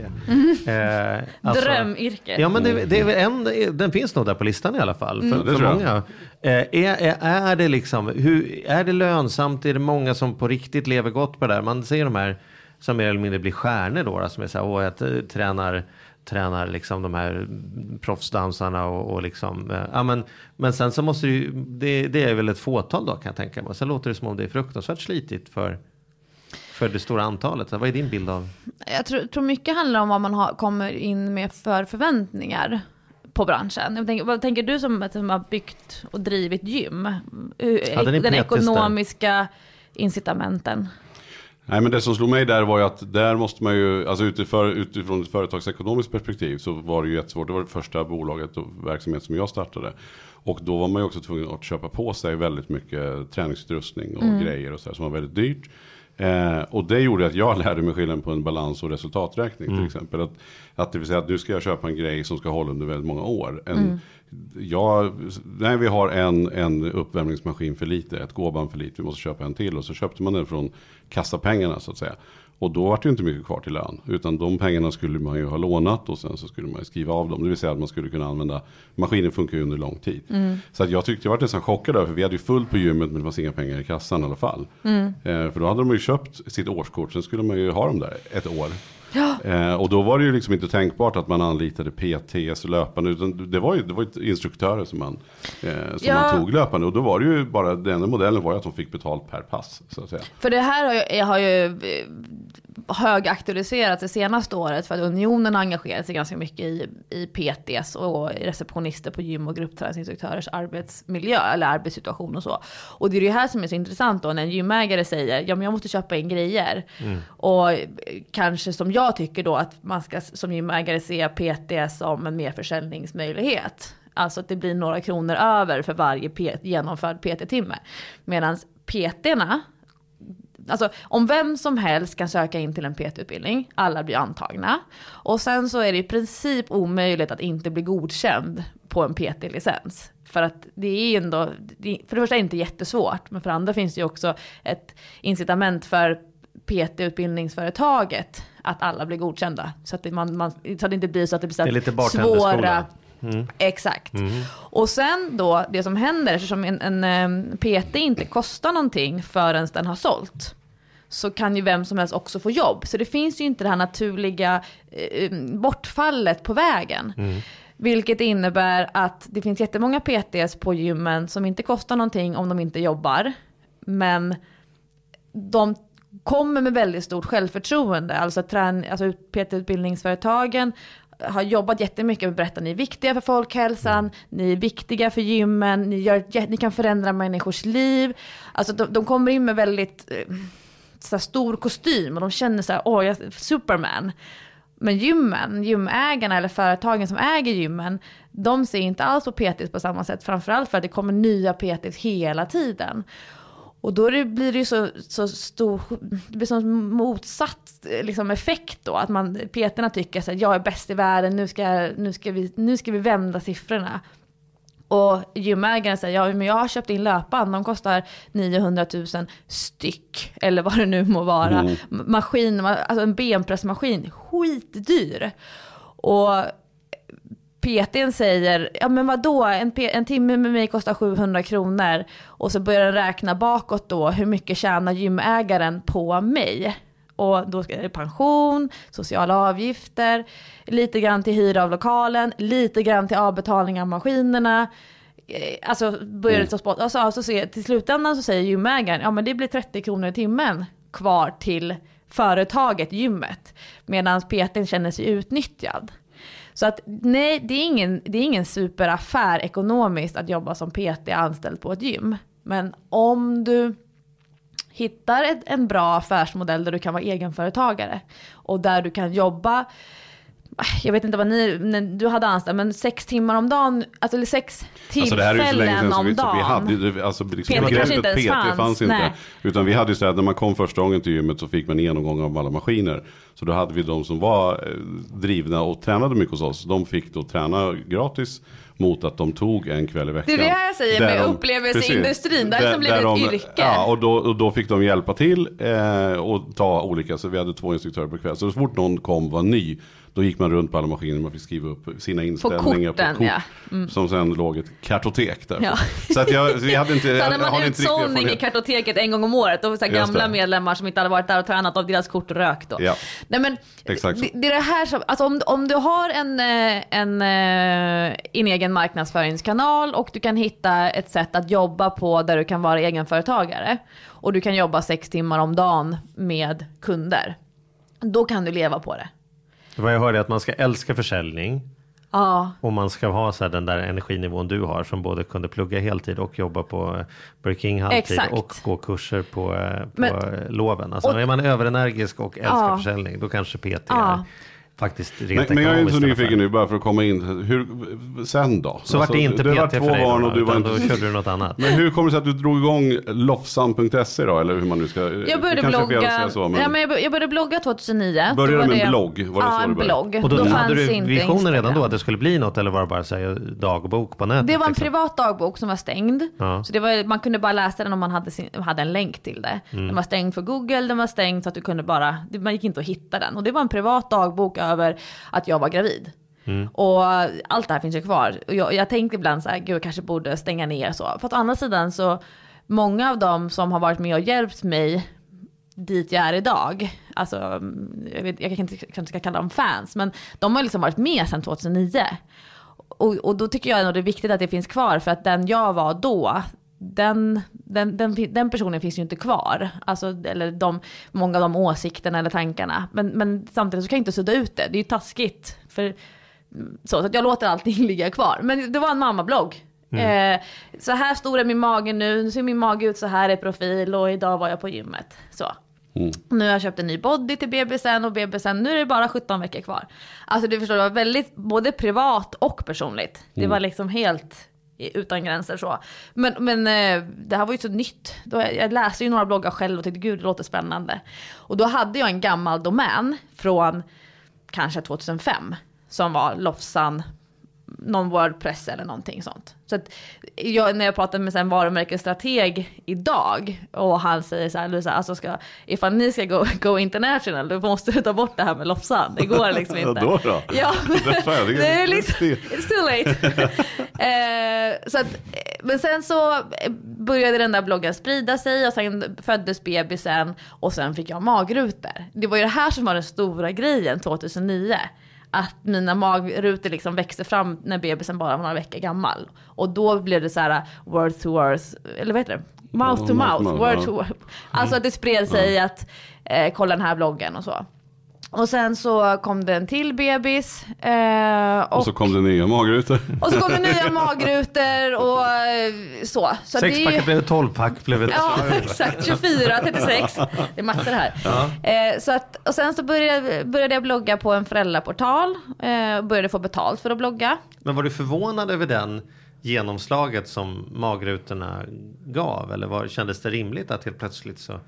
[SPEAKER 4] Eh, alltså-
[SPEAKER 6] Drömyrke.
[SPEAKER 4] Ja men det, det är en, den finns nog där på listan i alla fall. För,
[SPEAKER 5] Mm.
[SPEAKER 4] För
[SPEAKER 5] jag.
[SPEAKER 4] många. Eh, är, är, det liksom, hur, är det lönsamt? Är det många som på riktigt lever gott på det där? Man ser de här som mer eller mindre blir stjärnor då, då som är så här, åh jag tränar tränar liksom de här proffsdansarna och, och liksom, eh, ja men, men sen så måste det ju, det, det är väl ett fåtal då kan jag tänka mig. Sen låter det som om det är fruktansvärt slitigt för, för det stora antalet. Vad är din bild av?
[SPEAKER 6] Jag tror, tror mycket handlar om vad man har, kommer in med för förväntningar på branschen. Jag tänker, vad tänker du som, som har byggt och drivit gym?
[SPEAKER 4] Ni
[SPEAKER 6] Den
[SPEAKER 4] där?
[SPEAKER 6] ekonomiska incitamenten.
[SPEAKER 5] Nej men det som slog mig där var ju att där måste man ju, alltså utifrån, ett företagsekonomiskt perspektiv så var det ju jättesvårt. Det var det första bolaget och verksamhet som jag startade. Och då var man ju också tvungen att köpa på sig väldigt mycket träningsutrustning och grejer och så här, som var väldigt dyrt. Eh, och det gjorde att jag lärde mig skillnaden på en balans och resultaträkning till exempel. Att, att det vill säga att nu ska jag köpa en grej som ska hålla under väldigt många år. En, jag, nej, vi har en, en uppvärmningsmaskin för lite, ett gåband för lite, vi måste köpa en till. Och så köpte man den från kassapengarna så att säga. Och då var det ju inte mycket kvar till lön. Utan de pengarna skulle man ju ha lånat och sen så skulle man ju skriva av dem. Det vill säga att man skulle kunna använda, maskinen funkar ju under lång tid. Så att jag tyckte jag var nästan chockad över, för vi hade ju fullt på gymmet men det fanns inga pengar i kassan i alla fall. Eh, för då hade de ju köpt sitt årskort, sen skulle man ju ha dem där ett år. Eh, och då var det ju liksom inte tänkbart att man anlitade PTs löpande. Utan det var ju, det var ju instruktörer som, man, eh, som
[SPEAKER 6] Ja.
[SPEAKER 5] man tog löpande. Och då var det ju bara, den enda modellen var ju att de fick betalt per pass. Så att säga.
[SPEAKER 6] För det här har ju, har ju eh, högaktualiserats det senaste året för att Unionen har engagerat sig ganska mycket i, i PTs och i receptionister på gym och gruppträningsinstruktörers arbetsmiljö eller arbetssituation och så. Och det är det här som är så intressant då när en gymägare säger ja men jag måste köpa in grejer. Och eh, kanske som jag jag tycker då att man ska som gymägare se PT som en merförsäljningsmöjlighet. Alltså att det blir några kronor över för varje genomförd PT-timme. Medan PT-erna Alltså om vem som helst kan söka in till en PT-utbildning, alla blir antagna. Och sen så är det i princip omöjligt att inte bli godkänd på en PT-licens. För att det är ju ändå, för det första är det inte jättesvårt, men för det andra finns det ju också ett incitament för PT-utbildningsföretaget att alla blir godkända. Så att det, man, man, så att det inte blir så att det blir så
[SPEAKER 4] Det är lite
[SPEAKER 6] svåra Exakt. Och sen då, det som händer, eftersom en, en PT inte kostar någonting förrän den har sålt, så kan ju vem som helst också få jobb. Så det finns ju inte det här naturliga eh, bortfallet på vägen. Vilket innebär att det finns jättemånga PTs på gymmen som inte kostar någonting om de inte jobbar. Men de kommer med väldigt stort självförtroende. Alltså, trän, alltså PT-utbildningsföretagen har jobbat jättemycket med att berätta ni är viktiga för folkhälsan, ni är viktiga för gymmen, ni, gör, ni kan förändra människors liv. Alltså de, de kommer in med väldigt eh, så stor kostym och de känner så här, åh, jag är Superman. Men gymmen, gymägarna eller företagen som äger gymmen, de ser inte alls på PTs på samma sätt. Framförallt för att det kommer nya PTs hela tiden. Och då det- blir det ju så, så stor, det blir så motsatt liksom, effekt då. Att man, PTerna tycker att jag är bäst i världen, nu ska, nu, ska vi, nu ska vi vända siffrorna. Och gymägaren säger, ja men jag har köpt in löpband, de kostar 900 000 styck. Eller vad det nu må vara.
[SPEAKER 5] Mm.
[SPEAKER 6] Maskin, alltså en benpressmaskin, skitdyr. Och PTn säger, ja men vadå, en, en timme med mig kostar 700 kronor. Och så börjar den räkna bakåt då, hur mycket tjänar gymägaren på mig? Och då ska det pension, sociala avgifter, lite grann till hyra av lokalen, lite grann till avbetalning av maskinerna. Eh, Alltså börjar det ta spott. Alltså, alltså, så, till slutändan så säger gymägaren, ja men det blir 30 kronor i timmen kvar till företaget, gymmet. Medan PTn känner sig utnyttjad. Så att nej, det är ingen, det är ingen superaffär ekonomiskt att jobba som PT anställd på ett gym. Men om du hittar ett, en bra affärsmodell där du kan vara egenföretagare och där du kan jobba jag vet inte vad ni, när du hade anställt, men sex timmar om dagen, alltså eller sex
[SPEAKER 5] Alltså
[SPEAKER 6] tillfällen
[SPEAKER 5] sedan så
[SPEAKER 6] om
[SPEAKER 5] vi, så vi
[SPEAKER 6] dagen.
[SPEAKER 5] hade alltså liksom
[SPEAKER 6] PT kanske inte ens
[SPEAKER 5] PT
[SPEAKER 6] fanns.
[SPEAKER 5] fanns inte.
[SPEAKER 6] Nej.
[SPEAKER 5] Utan vi hade ju så här, när man kom första gången till gymmet så fick man en genomgång av alla maskiner. Så då hade vi de som var eh, drivna och tränade mycket hos oss. De fick då träna gratis mot att de tog en kväll i veckan.
[SPEAKER 6] Det är det här jag säger
[SPEAKER 5] Där
[SPEAKER 6] med
[SPEAKER 5] de-
[SPEAKER 6] upplevelseindustrin. Det har liksom blivit
[SPEAKER 5] de-
[SPEAKER 6] ett yrke.
[SPEAKER 5] Ja, och då, och då fick de hjälpa till eh, och ta olika. Så vi hade två instruktörer per kväll. Så så fort någon kom var ny. Då gick man runt på alla maskiner. Man fick skriva upp sina inställningar
[SPEAKER 6] korten,
[SPEAKER 5] kort.
[SPEAKER 6] ja.
[SPEAKER 5] Som sen låg ett kartotek där.
[SPEAKER 6] Ja.
[SPEAKER 5] Så att jag, jag hade inte,
[SPEAKER 6] Så
[SPEAKER 5] jag,
[SPEAKER 6] när man
[SPEAKER 5] riktigt
[SPEAKER 6] utsållning i kartoteket en gång om året, då var det gamla medlemmar som inte hade varit där och tränat och deras kort rök då.
[SPEAKER 5] Ja.
[SPEAKER 6] Nej men,
[SPEAKER 5] Exakt
[SPEAKER 6] det, det är det här som, alltså om, om du har en, eh, en, eh, en egen marknadsföringskanal och du kan hitta ett sätt att jobba på där du kan vara egenföretagare och du kan jobba sex timmar om dagen med kunder. Då kan du leva på det.
[SPEAKER 4] Vad jag hörde är att man ska älska försäljning.
[SPEAKER 6] Ja,
[SPEAKER 4] Och man ska ha så här, den där energinivån du har som både kunde plugga heltid och jobba på Burger King halvtid
[SPEAKER 6] Exakt.
[SPEAKER 4] och gå kurser på, eh, på
[SPEAKER 6] Men-
[SPEAKER 4] loven. Alltså
[SPEAKER 6] och-
[SPEAKER 4] är man överenergisk och älskar
[SPEAKER 6] Ja.
[SPEAKER 4] försäljning då kanske PT
[SPEAKER 6] Ja.
[SPEAKER 4] är faktiskt rent
[SPEAKER 5] Men, men jag är inte så nyfiken nu bara för att komma in. Hur, sen då?
[SPEAKER 4] Så vart det inte
[SPEAKER 5] du har
[SPEAKER 4] PT
[SPEAKER 5] två
[SPEAKER 4] för dig
[SPEAKER 5] barn
[SPEAKER 4] då,
[SPEAKER 5] och du var inte...
[SPEAKER 4] då körde du något annat.
[SPEAKER 5] Men hur kommer det sig att du drog igång Lofsan.se då? Eller hur man nu ska...
[SPEAKER 6] jag
[SPEAKER 5] det
[SPEAKER 6] började blogga,
[SPEAKER 5] så, men...
[SPEAKER 6] ja, men jag, bör- jag började blogga 2009. Då
[SPEAKER 5] Började du med
[SPEAKER 6] det-
[SPEAKER 5] en blogg? Var det
[SPEAKER 6] ja,
[SPEAKER 5] så
[SPEAKER 6] en blogg.
[SPEAKER 4] Och då, hade
[SPEAKER 6] fanns
[SPEAKER 4] du
[SPEAKER 6] inte
[SPEAKER 4] visionen redan då att det skulle bli något eller var det bara så här, dagbok på nätet?
[SPEAKER 6] Det var en
[SPEAKER 4] liksom?
[SPEAKER 6] privat dagbok som var stängd.
[SPEAKER 4] Ja.
[SPEAKER 6] Så det var, man kunde bara läsa den om man hade, sin, hade en länk till det.
[SPEAKER 4] Mm.
[SPEAKER 6] Den var stängd för Google, den var stängd så att du kunde bara, det- man gick inte att hitta den. Och det var en privat dagbok över att jag var gravid.
[SPEAKER 4] Mm.
[SPEAKER 6] Och allt det här finns ju kvar. Och jag, jag tänkte ibland så här, gud jag kanske borde stänga ner så. För att å andra sidan så, många av dem som har varit med och hjälpt mig dit jag är idag, alltså jag, vet, jag kanske inte ska kalla dem fans, men de har liksom varit med sedan 2009. Och, och då tycker jag nog det är viktigt att det finns kvar för att den jag var då, den, den, den, den personen finns ju inte kvar. Alltså, eller de, många av de åsikterna eller tankarna. Men, men samtidigt så kan jag inte sudda ut det, det är ju taskigt. För, så, så att jag låter allting ligga kvar. Men det var en mammablogg. Eh, så här stor är min mage nu, nu ser min mage ut så här i profil och idag var jag på gymmet. Så. Nu har jag köpt en ny body till bebisen och bebisen, nu är det bara 17 veckor kvar. Alltså du förstår, det var väldigt både privat och personligt. Det var liksom helt utan gränser så. Men, men eh, det här var ju så nytt. Då, jag läste ju några bloggar själv och tänkte gud det låter spännande. Och då hade jag en gammal domän från kanske 2005 som var Lofsan någon Wordpress eller någonting sånt. Så att jag, när jag pratar med en varumärkesstrateg idag och han säger så här, Luisa, alltså ska, ifall ni ska gå, go international då måste du ta bort det här med Lofsan. Det går liksom inte.
[SPEAKER 5] då då?
[SPEAKER 6] Ja,
[SPEAKER 5] Det är-
[SPEAKER 6] liksom, it's too late. eh, så att, men sen så eh, började den där bloggen sprida sig och sen föddes bebisen och sen fick jag magrutor. Det var ju det här som var den stora grejen 2009. Att mina magrutor liksom växte fram när bebisen bara var några veckor gammal. Och då blev det så här word to word, eller vad heter det? Mouth to
[SPEAKER 5] Ja,
[SPEAKER 6] mouth,
[SPEAKER 5] mouth to
[SPEAKER 6] word
[SPEAKER 5] mouth,
[SPEAKER 6] to word. Alltså att det spred sig att eh, kolla den här bloggen och så. Och sen så kom det en till bebis. Eh, och,
[SPEAKER 5] Och så kom det nya magrutor.
[SPEAKER 6] och så kom det nya magrutor och eh, så. så är ju-
[SPEAKER 4] Sexpacket blev ett tolvpack. Blev ett...
[SPEAKER 6] Ja, exakt. 24, 36. Det är matte det här. Eh, så att, och sen så började, började jag blogga på en föräldraportal. Eh, och började få betalt för att blogga.
[SPEAKER 4] Men var du förvånad över den genomslaget som magrutorna gav? Eller var, kändes det rimligt att helt plötsligt så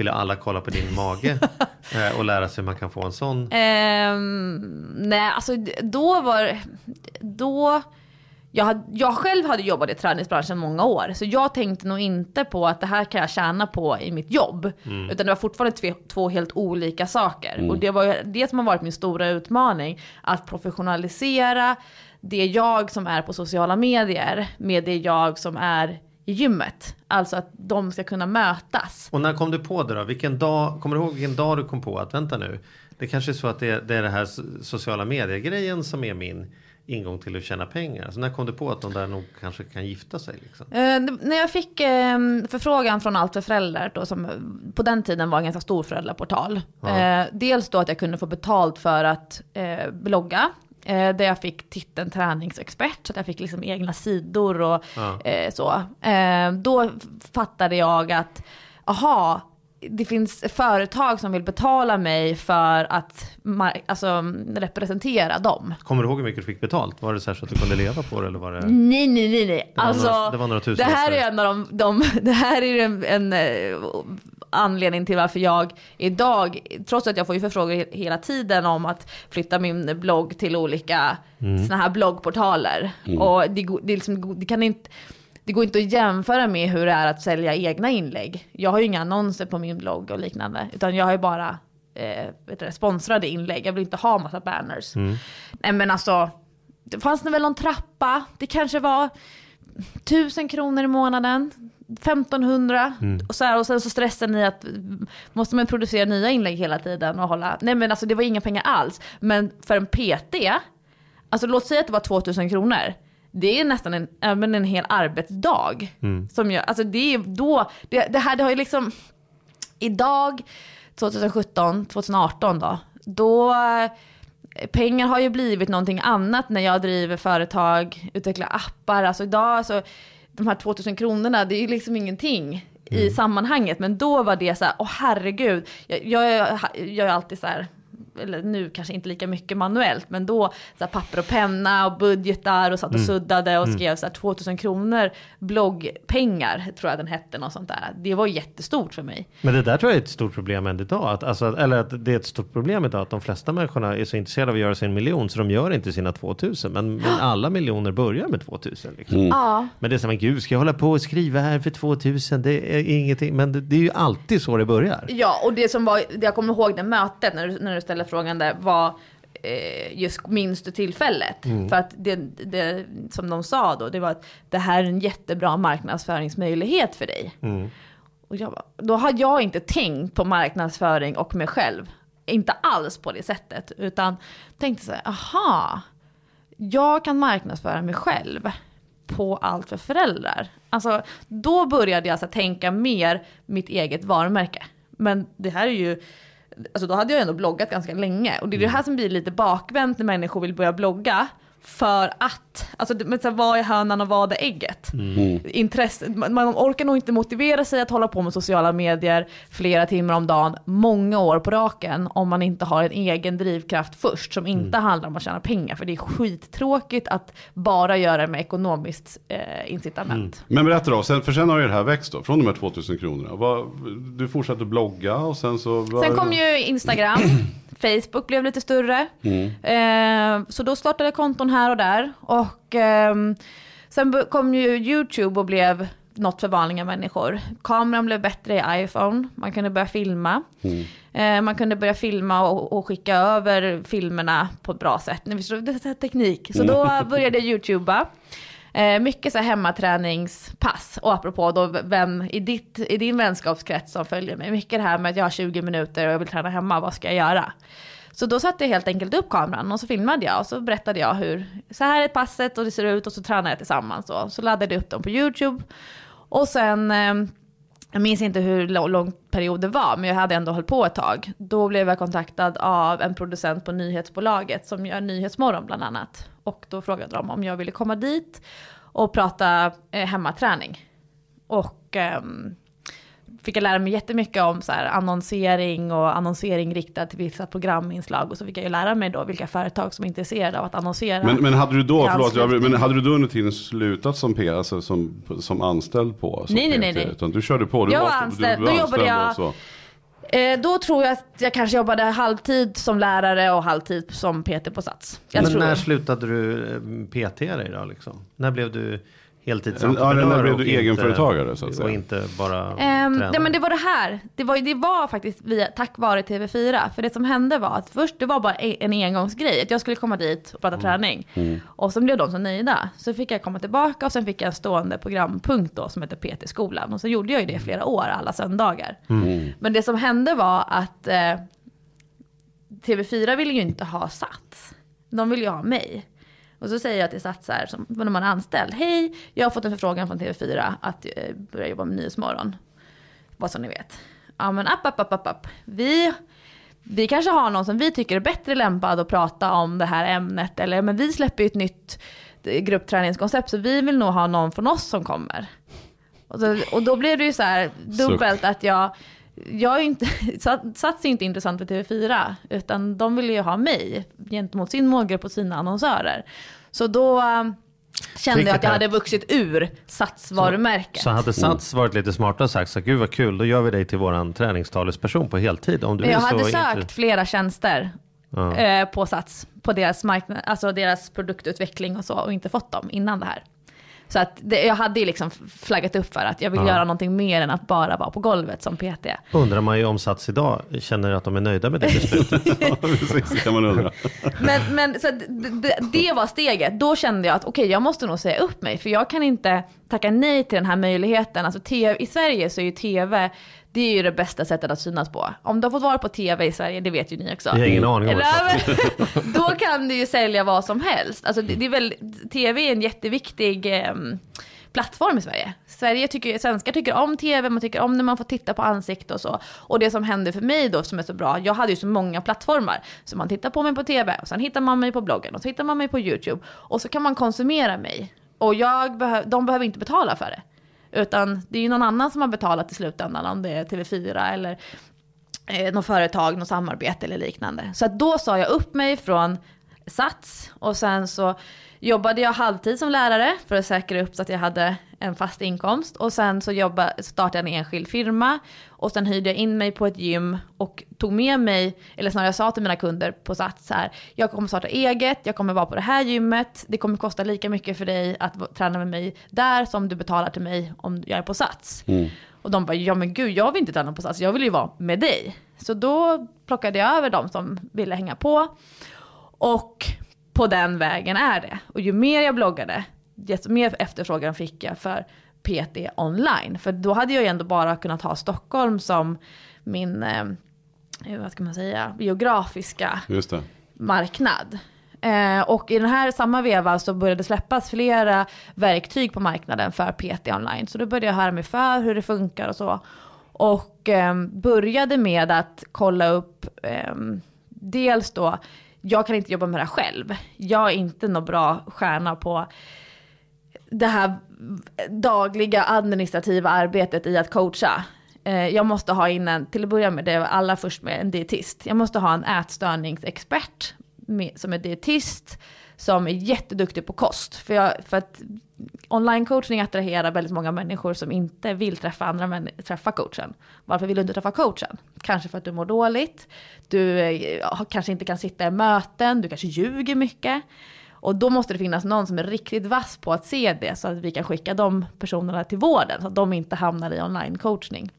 [SPEAKER 4] ville alla kolla på din mage eh, och lära sig hur man kan få en sån?
[SPEAKER 6] Ehm, nej, alltså då var då jag, hade, jag själv hade jobbat i träningsbranschen många år, så jag tänkte nog inte på att det här kan jag tjäna på i mitt jobb. Utan det var fortfarande tve, två helt olika saker. Och det var ju det som har varit min stora utmaning. Att professionalisera det jag som är på sociala medier med det jag som är gymmet. Alltså att de ska kunna mötas.
[SPEAKER 4] Och när kom du på det då? Vilken dag, kommer du ihåg vilken dag du kom på att vänta nu? Det kanske är så att det, det är det här so- sociala medier-grejen som är min ingång till att tjäna pengar. Alltså när kom du på att de där nog kanske kan gifta sig? Liksom?
[SPEAKER 6] Eh, när jag fick eh, förfrågan från Allt för föräldrar, då, som på den tiden var en ganska stor föräldraportal. Eh, dels då att jag kunde få betalt för att eh, blogga. Eh, där jag fick titeln träningsexpert, så att jag fick liksom egna sidor och eh, så. Eh, då fattade jag att, aha, det finns företag som vill betala mig för att alltså, representera dem.
[SPEAKER 4] Kommer du ihåg hur mycket du fick betalt? Var det så, så att du kunde leva på det? Eller var det...
[SPEAKER 6] Nej, nej, nej, nej.
[SPEAKER 4] var
[SPEAKER 6] Alltså,
[SPEAKER 4] några- det var några tusen
[SPEAKER 6] det här är en av de, de det här är en, en eh, anledning till varför jag idag, trots att jag får ju förfrågor he- hela tiden om att flytta min blogg till olika mm. såna här bloggportaler. Och det, det, liksom, det kan inte det går inte att jämföra med hur det är att sälja egna inlägg. Jag har ju inga annonser på min blogg och liknande. Utan jag har ju bara eh, du, sponsrade inlägg. Jag vill inte ha massa banners. Nej men alltså, det fanns det väl någon trappa. Det kanske var tusen kronor i månaden. 1500 och, så här, och sen så stressen i att måste man producera nya inlägg hela tiden och hålla, nej men alltså det var inga pengar alls. Men för en PT, alltså låt säga att det var 2000 kronor. Det är nästan en, en hel arbetsdag. Som jag, alltså det är då, det, det här det har ju liksom, idag 2017, 2018 då, då eh, pengar har ju blivit någonting annat när jag driver företag, utvecklar appar. Alltså idag, så, de här 2000 kronorna, det är ju liksom ingenting i sammanhanget. Men då var det så här, åh herregud, jag, jag, jag gör ju alltid så här, eller nu kanske inte lika mycket manuellt, men då så här, papper och penna och budgetar och satt och suddade och skrev så här 2000 kronor bloggpengar, tror jag den hette, något sånt där. Det var jättestort för mig.
[SPEAKER 4] Men det där tror jag är ett stort problem än idag. Att, alltså, eller att det är ett stort problem idag att de flesta människorna är så intresserade av att göra sin miljon så de gör inte sina 2000. Men, men alla miljoner börjar med 2000. Liksom.
[SPEAKER 6] Ja.
[SPEAKER 4] Men det är som, men gud ska jag hålla på och skriva här för 2000? Det är ingenting. Men det, det är ju alltid så det börjar.
[SPEAKER 6] Ja, och det som var, jag kommer ihåg det mötet när du, när du ställde frågan där var eh, just minns du tillfället? För att det, det som de sa då, det var att det här är en jättebra marknadsföringsmöjlighet för dig. Och jag bara, då har jag inte tänkt på marknadsföring och mig själv. Inte alls på det sättet, utan tänkte så här, aha, jag kan marknadsföra mig själv på allt för föräldrar. Alltså, då började jag så tänka mer mitt eget varumärke. Men det här är ju, alltså då hade jag ändå bloggat ganska länge. Och det är det här som blir lite bakvänt när människor vill börja blogga. För att, alltså men så här, vad är hönan och vad är ägget? Intresse, man, man orkar nog inte motivera sig att hålla på med sociala medier flera timmar om dagen, många år på raken, om man inte har en egen drivkraft först, som inte handlar om att tjäna pengar. För det är skittråkigt att bara göra det med ekonomiskt eh, incitament.
[SPEAKER 5] Men berätta då, sen, för sen har ju det här växt då, från de här 2000 kronorna. Du fortsatte blogga och sen så...
[SPEAKER 6] Sen kom ju Instagram, Facebook blev lite större. Eh, så då startade jag konton här och där. Och ehm, sen kom ju YouTube och blev något för vanliga människor. Kameran blev bättre i iPhone, man kunde börja filma. Eh, man kunde börja filma och, och skicka över filmerna på ett bra sätt. Ni förstår, det är teknik. Så då började jag YouTuba. Eh, mycket så här hemmaträningspass. Och apropå då vem i, ditt, i din vänskapskrets som följer mig. Mycket det här med att jag har 20 minuter och jag vill träna hemma, vad ska jag göra? Så då satte jag helt enkelt upp kameran och så filmade jag och så berättade jag hur, så här är passet och det ser ut och så tränar jag tillsammans. Så, så laddade jag upp dem på YouTube. Och sen, eh, jag minns inte hur lång period det var, men jag hade ändå hållit på ett tag. Då blev jag kontaktad av en producent på nyhetsbolaget som gör Nyhetsmorgon bland annat. Och då frågade de om jag ville komma dit och prata eh, hemmaträning. Och ehm, fick jag lära mig jättemycket om så här, annonsering och annonsering riktad till vissa programinslag. Och så fick jag ju lära mig då vilka företag som är intresserade av att annonsera.
[SPEAKER 5] Men, men hade du då, förlåt, jag, men hade du då under tiden slutat som P, alltså som, som anställd på? Som
[SPEAKER 6] Nej, nej, nej, nej.
[SPEAKER 5] Utan du körde på? Du
[SPEAKER 6] Jag var
[SPEAKER 5] du
[SPEAKER 6] anställd.
[SPEAKER 5] var
[SPEAKER 6] Då jobbade
[SPEAKER 5] anställd
[SPEAKER 6] jag-
[SPEAKER 5] och så.
[SPEAKER 6] Eh, då tror jag att jag kanske jobbade halvtid som lärare och halvtid som PT på Sats. Jag
[SPEAKER 4] Men när slutade du eh, PT dig då liksom? När blev du
[SPEAKER 5] Ja,
[SPEAKER 4] heltidsentreprenör?
[SPEAKER 5] när blev
[SPEAKER 4] och
[SPEAKER 5] du
[SPEAKER 4] inte-
[SPEAKER 5] egenföretagare, så att säga?
[SPEAKER 4] Och inte bara
[SPEAKER 6] Ehm,
[SPEAKER 4] tränare?
[SPEAKER 6] nej men det var det här. Det var, det var faktiskt via, tack vare TV4. För det som hände var att först det var bara en engångsgrej. Att jag skulle komma dit och prata träning. Och sen blev de så nöjda. Så fick jag komma tillbaka och sen fick jag en stående programpunkt då som heter PT-skolan. Och så gjorde jag ju det i flera år, alla söndagar. Men det som hände var att eh, TV4 ville ju inte ha Sats. De ville ju ha mig. Och så säger jag till Sats här, som, när man är anställd. Hej, jag har fått en förfrågan från TV4 att eh, börja jobba med Nyhetsmorgon. Vad som ni vet. Ja men app, app, app, app, app. Vi, vi kanske har någon som vi tycker är bättre lämpad att prata om det här ämnet. Eller men vi släpper ju ett nytt eh, gruppträningskoncept så vi vill nog ha någon från oss som kommer. Och, så, och då blev det ju så här dubbelt att jag, jag är inte, Sat- Sats är inte intressant för TV4, utan de vill ju ha mig gentemot sin målgrupp och sina annonsörer. Så då, kände jag att jag hade vuxit ur Sats-varumärket.
[SPEAKER 4] Så hade Sats varit lite smartare och sagt så gud vad kul, då gör vi dig till våran träningstalesperson på heltid. Om du
[SPEAKER 6] jag
[SPEAKER 4] så
[SPEAKER 6] hade sökt flera tjänster
[SPEAKER 4] Ja.
[SPEAKER 6] eh, på Sats, på deras, marknad, alltså deras produktutveckling och så, och inte fått dem innan det här. Så att det, jag hade ju liksom flaggat upp för att jag vill
[SPEAKER 4] Ja.
[SPEAKER 6] göra någonting mer än att bara vara på golvet som PT.
[SPEAKER 4] Undrar man ju om Sats idag känner att de är nöjda med det beslutet.
[SPEAKER 5] Ja, precis, det kan man undra.
[SPEAKER 6] Men, men så att det, det, var steget. Då kände jag att okej, jag måste nog säga upp mig. För jag kan inte tacka nej till den här möjligheten. Alltså, TV, I Sverige så är ju TV, det är ju det bästa sättet att synas på. Om du har fått vara på TV i Sverige, det vet ju ni också.
[SPEAKER 4] Vi har ingen aning om
[SPEAKER 6] men, Då kan du ju sälja vad som helst. Alltså, det, det är väl, TV är en jätteviktig ehm, plattform i Sverige. Sverige tycker, svenskar tycker om TV, man tycker om när man får titta på ansikte och så. Och det som hände för mig då som är så bra, jag hade ju så många plattformar. Så man tittar på mig på TV, och sen hittar man mig på bloggen, och så hittar man mig på YouTube. Och så kan man konsumera mig. Och jag behö- de behöver inte betala för det. Utan det är ju någon annan som har betalat i slutändan, om det är TV4 eller eh, något företag, något samarbete eller liknande. Så att då sa jag upp mig från Sats och sen så jobbade jag halvtid som lärare för att säkra upp så att jag hade en fast inkomst. Och sen så jobba, startade jag en enskild firma och sen hyrde jag in mig på ett gym och tog med mig, eller snarare jag sa till mina kunder på Sats så här, jag kommer starta eget, jag kommer vara på det här gymmet, det kommer kosta lika mycket för dig att träna med mig där som du betalar till mig om jag är på Sats. Och de bara, ja men gud jag vill inte träna på Sats, jag vill ju vara med dig. Så då plockade jag över de som ville hänga på. Och på den vägen är det. Och ju mer jag bloggade, desto mer efterfrågan fick jag för PT online. För då hade jag ju ändå bara kunnat ha Stockholm som min, eh, vad ska man säga, geografiska marknad. Eh, och i den här samma veva så började släppas flera verktyg på marknaden för PT online. Så då började jag höra mig för hur det funkar och så. Och eh, började med att kolla upp eh, dels då, jag kan inte jobba med det här själv. Jag är inte någon bra stjärna på det här dagliga administrativa arbetet i att coacha. Eh, jag måste ha in en, till att börja med, det var alla först med en dietist. Jag måste ha en ätstörningsexpert som är dietist, som är jätteduktig på kost. För, jag, för att online coachning attraherar väldigt många människor som inte vill träffa andra människor, träffa coachen. Varför vill du inte träffa coachen? Kanske för att du mår dåligt, du eh, kanske inte kan sitta i möten, du kanske ljuger mycket. Och då måste det finnas någon som är riktigt vass på att se det så att vi kan skicka de personerna till vården så att de inte hamnar i online coachning.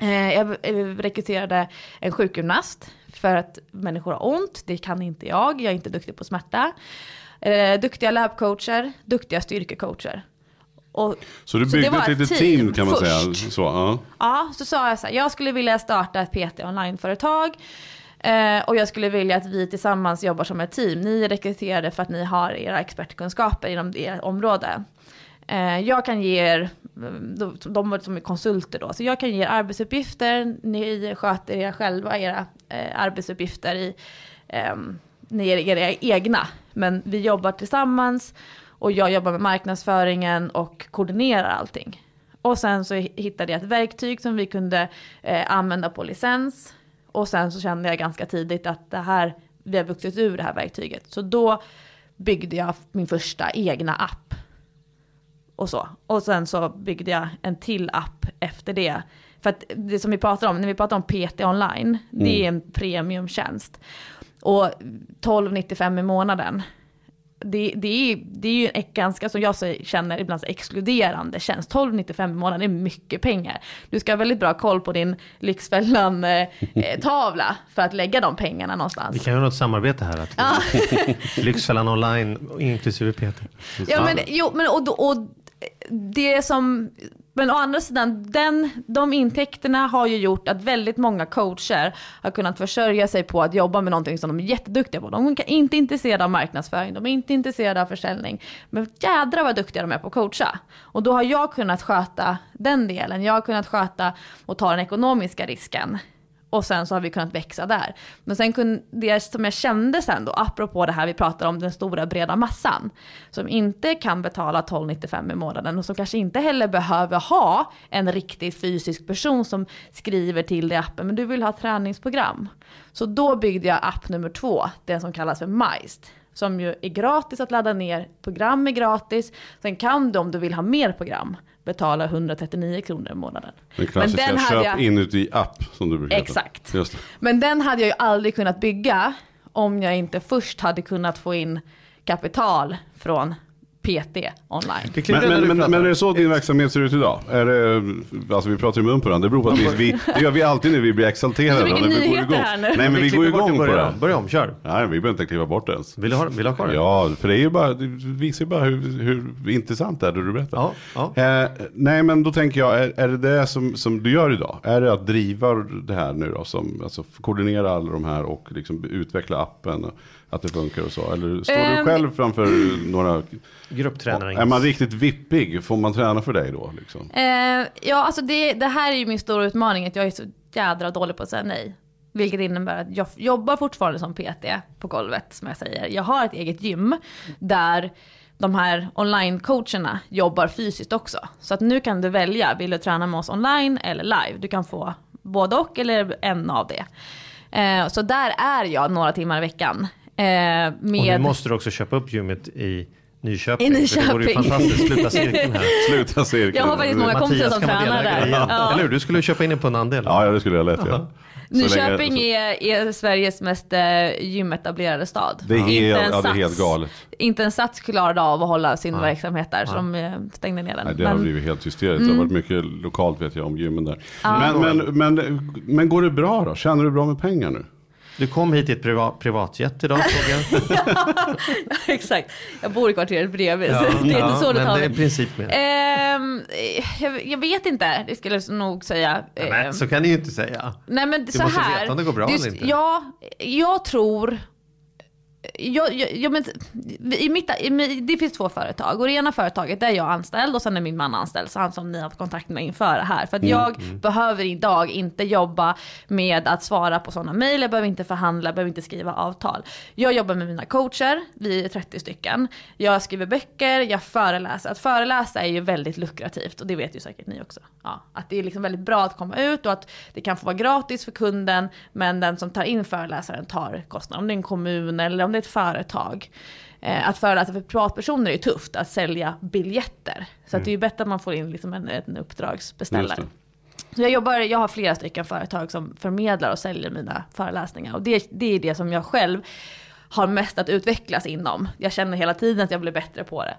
[SPEAKER 6] Eh, Jag eh, rekryterade en sjukgymnast för att människor har ont, det kan inte jag, jag är inte duktig på smärta. Eh, Duktiga labcoacher, duktiga styrkecoacher. Och,
[SPEAKER 5] Så du byggde
[SPEAKER 6] var
[SPEAKER 5] ett litet
[SPEAKER 6] team
[SPEAKER 5] team kan man säga.
[SPEAKER 6] först.
[SPEAKER 5] Så, ja.
[SPEAKER 6] Ja, så sa jag så här, jag skulle vilja starta ett PT onlineföretag. Eh, och jag skulle vilja att vi tillsammans jobbar som ett team. Ni är rekryterade för att ni har era expertkunskaper inom det område. Eh, jag kan ge er, de, de var som är konsulter då, så jag kan ge er arbetsuppgifter, ni sköter er själva era eh, arbetsuppgifter i, ehm, ni är era egna. Men vi jobbar tillsammans och jag jobbar med marknadsföringen och koordinerar allting. Och sen så hittade jag ett verktyg som vi kunde eh, använda på licens. Och sen så kände jag ganska tidigt att det här, vi har vuxit ur det här verktyget. Så då byggde jag min första egna app. Och så. Och sen så byggde jag en till app efter det. För att det som vi pratar om, när vi pratar om PT online, det är en premiumtjänst. Och 12,95 i månaden. Det, det, är, det är ju en ganska, som jag känner ibland, exkluderande tjänst. 12,95 i månaden är mycket pengar. Du ska ha väldigt bra koll på din Lyxfällan-tavla för att lägga de pengarna
[SPEAKER 4] Vi
[SPEAKER 6] någonstans.
[SPEAKER 4] kan göra något samarbete här. Att Lyxfällan online, inklusive Peter.
[SPEAKER 6] Ja, men, jo, men och, och det som... Men å andra sidan, den, de intäkterna har ju gjort att väldigt många coacher har kunnat försörja sig på att jobba med någonting som de är jätteduktiga på. De är inte intresserade av marknadsföring, de är inte intresserade av försäljning. Men jädra vad duktiga de är på att coacha. Och då har jag kunnat sköta den delen. Jag har kunnat sköta och ta den ekonomiska risken. Och sen så har vi kunnat växa där. Men sen kunde det som jag kände sen då, apropå det här vi pratar om, den stora breda massan, som inte kan betala 12,95 i månaden och som kanske inte heller behöver ha en riktig fysisk person som skriver till dig i appen, men du vill ha träningsprogram. Så då byggde jag app nummer två, den som kallas för Majst. som ju är gratis att ladda ner. Program är gratis. Sen kan du om du vill ha mer program betala 139 kronor i månaden.
[SPEAKER 5] Den klassiska
[SPEAKER 6] den hade
[SPEAKER 5] köp
[SPEAKER 6] jag-
[SPEAKER 5] inuti app som du brukar.
[SPEAKER 6] Exakt. Men den hade jag ju aldrig kunnat bygga om jag inte först hade kunnat få in kapital från PT online.
[SPEAKER 4] Det
[SPEAKER 5] Men, men, men, men är det så din verksamhet ser ut idag? Är det, alltså vi pratar i mun på varandra, det beror på att vi, vi, det gör vi alltid när vi blir exalterade.
[SPEAKER 6] Så mycket
[SPEAKER 5] när vi går
[SPEAKER 6] nyheter
[SPEAKER 5] igång.
[SPEAKER 6] här nu.
[SPEAKER 5] Nej men vi
[SPEAKER 4] klipper
[SPEAKER 5] går igång på det.
[SPEAKER 4] Börja om, kör.
[SPEAKER 5] Nej, vi behöver inte kliva bort det ens.
[SPEAKER 4] Vill du ha, vill du ha kvar det?
[SPEAKER 5] Ja, för det är ju bara, det visar ju bara hur, hur intressant det är det du berättar.
[SPEAKER 4] Ja, ja.
[SPEAKER 5] Eh, nej men då tänker jag, är, är det det som, som du gör idag? Är det att driva det här nu då? Som, alltså koordinera alla de här och liksom utveckla appen? och Att det funkar och så? Eller står du
[SPEAKER 6] Ehm,
[SPEAKER 5] själv framför några?
[SPEAKER 4] Grupptränare.
[SPEAKER 5] Är man riktigt vippig? Får man träna för dig då? Liksom?
[SPEAKER 6] Eh, ja, alltså det, det här är ju min stora utmaning, att jag är så jädra dålig på att säga nej. Vilket innebär att jag jobbar fortfarande som PT på golvet, som jag säger. Jag har ett eget gym där de här online-coacherna jobbar fysiskt också. Så att nu kan du välja, vill du träna med oss online eller live? Du kan få både och eller en av det. Eh, så där är jag några timmar i veckan. Eh,
[SPEAKER 4] Och nu
[SPEAKER 6] med...
[SPEAKER 4] måste du också köpa upp gymmet i Nyköping.
[SPEAKER 6] I
[SPEAKER 4] För det vore ju
[SPEAKER 6] Nyköping.
[SPEAKER 4] fantastiskt. Sluta cirkeln här.
[SPEAKER 5] Sluta cirkeln.
[SPEAKER 6] Jag har faktiskt många kompisar som tränar där. Ja.
[SPEAKER 4] Eller hur? Du skulle köpa in dig på en andel.
[SPEAKER 5] Ja, ja, det skulle jag lätt göra. Så
[SPEAKER 6] Nyköping
[SPEAKER 5] länge-
[SPEAKER 6] är, är Sveriges mest eh, gymetablerade stad.
[SPEAKER 5] Det är,
[SPEAKER 6] Inte
[SPEAKER 5] helt,
[SPEAKER 6] en
[SPEAKER 5] ja, det är helt
[SPEAKER 6] Sats-
[SPEAKER 5] galet.
[SPEAKER 6] Inte en Sats klarade av att hålla sin verksamhet där, så de eh, stängde ner den.
[SPEAKER 5] Nej, det har
[SPEAKER 6] Men-
[SPEAKER 5] blivit helt hysteriskt. Det har varit mycket lokalt vet jag om gymmen där.
[SPEAKER 6] Ja.
[SPEAKER 5] Men, men, men, men går det bra då? Tjänar du bra med pengar nu?
[SPEAKER 4] Du kom hit i ett priva, privatjet idag såg jag.
[SPEAKER 6] Exakt, jag bor i kvarteret bredvid,
[SPEAKER 4] Ja,
[SPEAKER 6] det är
[SPEAKER 4] ja,
[SPEAKER 6] inte så det
[SPEAKER 4] men
[SPEAKER 6] tar
[SPEAKER 4] det är princip med.
[SPEAKER 6] Ehm, jag, jag vet inte, det skulle jag nog säga.
[SPEAKER 4] Nej,
[SPEAKER 6] Ehm,
[SPEAKER 4] men, så kan ni ju inte säga.
[SPEAKER 6] Nej men så
[SPEAKER 4] måste
[SPEAKER 6] här.
[SPEAKER 4] veta om det går bra
[SPEAKER 6] är-
[SPEAKER 4] eller inte.
[SPEAKER 6] Ja, jag tror... Jag, jag, jag, men, i mitt, i, det finns två företag och det ena företaget där är jag anställd och sen är min man anställd, så han som ni har haft kontakt med inför det här. För
[SPEAKER 4] Mm,
[SPEAKER 6] att jag behöver idag inte jobba med att svara på sådana mejl, jag behöver inte förhandla, jag behöver inte skriva avtal. Jag jobbar med mina coacher, vi är 30 stycken. Jag skriver böcker, jag föreläser. Att föreläsa är ju väldigt lukrativt och det vet ju säkert ni också. Ja, att det är liksom väldigt bra att komma ut och att det kan få vara gratis för kunden men den som tar in föreläsaren tar kostnaden. Om det är en kommun eller om det är ett företag. Eh, att föreläsa för privatpersoner är tufft, att sälja biljetter. Så att det är ju bättre att man får in liksom en, en uppdragsbeställare. Så jag, jobbar, jag har flera stycken företag som förmedlar och säljer mina föreläsningar. Och det, det är det som jag själv har mest att utvecklas inom. Jag känner hela tiden att jag blir bättre på det.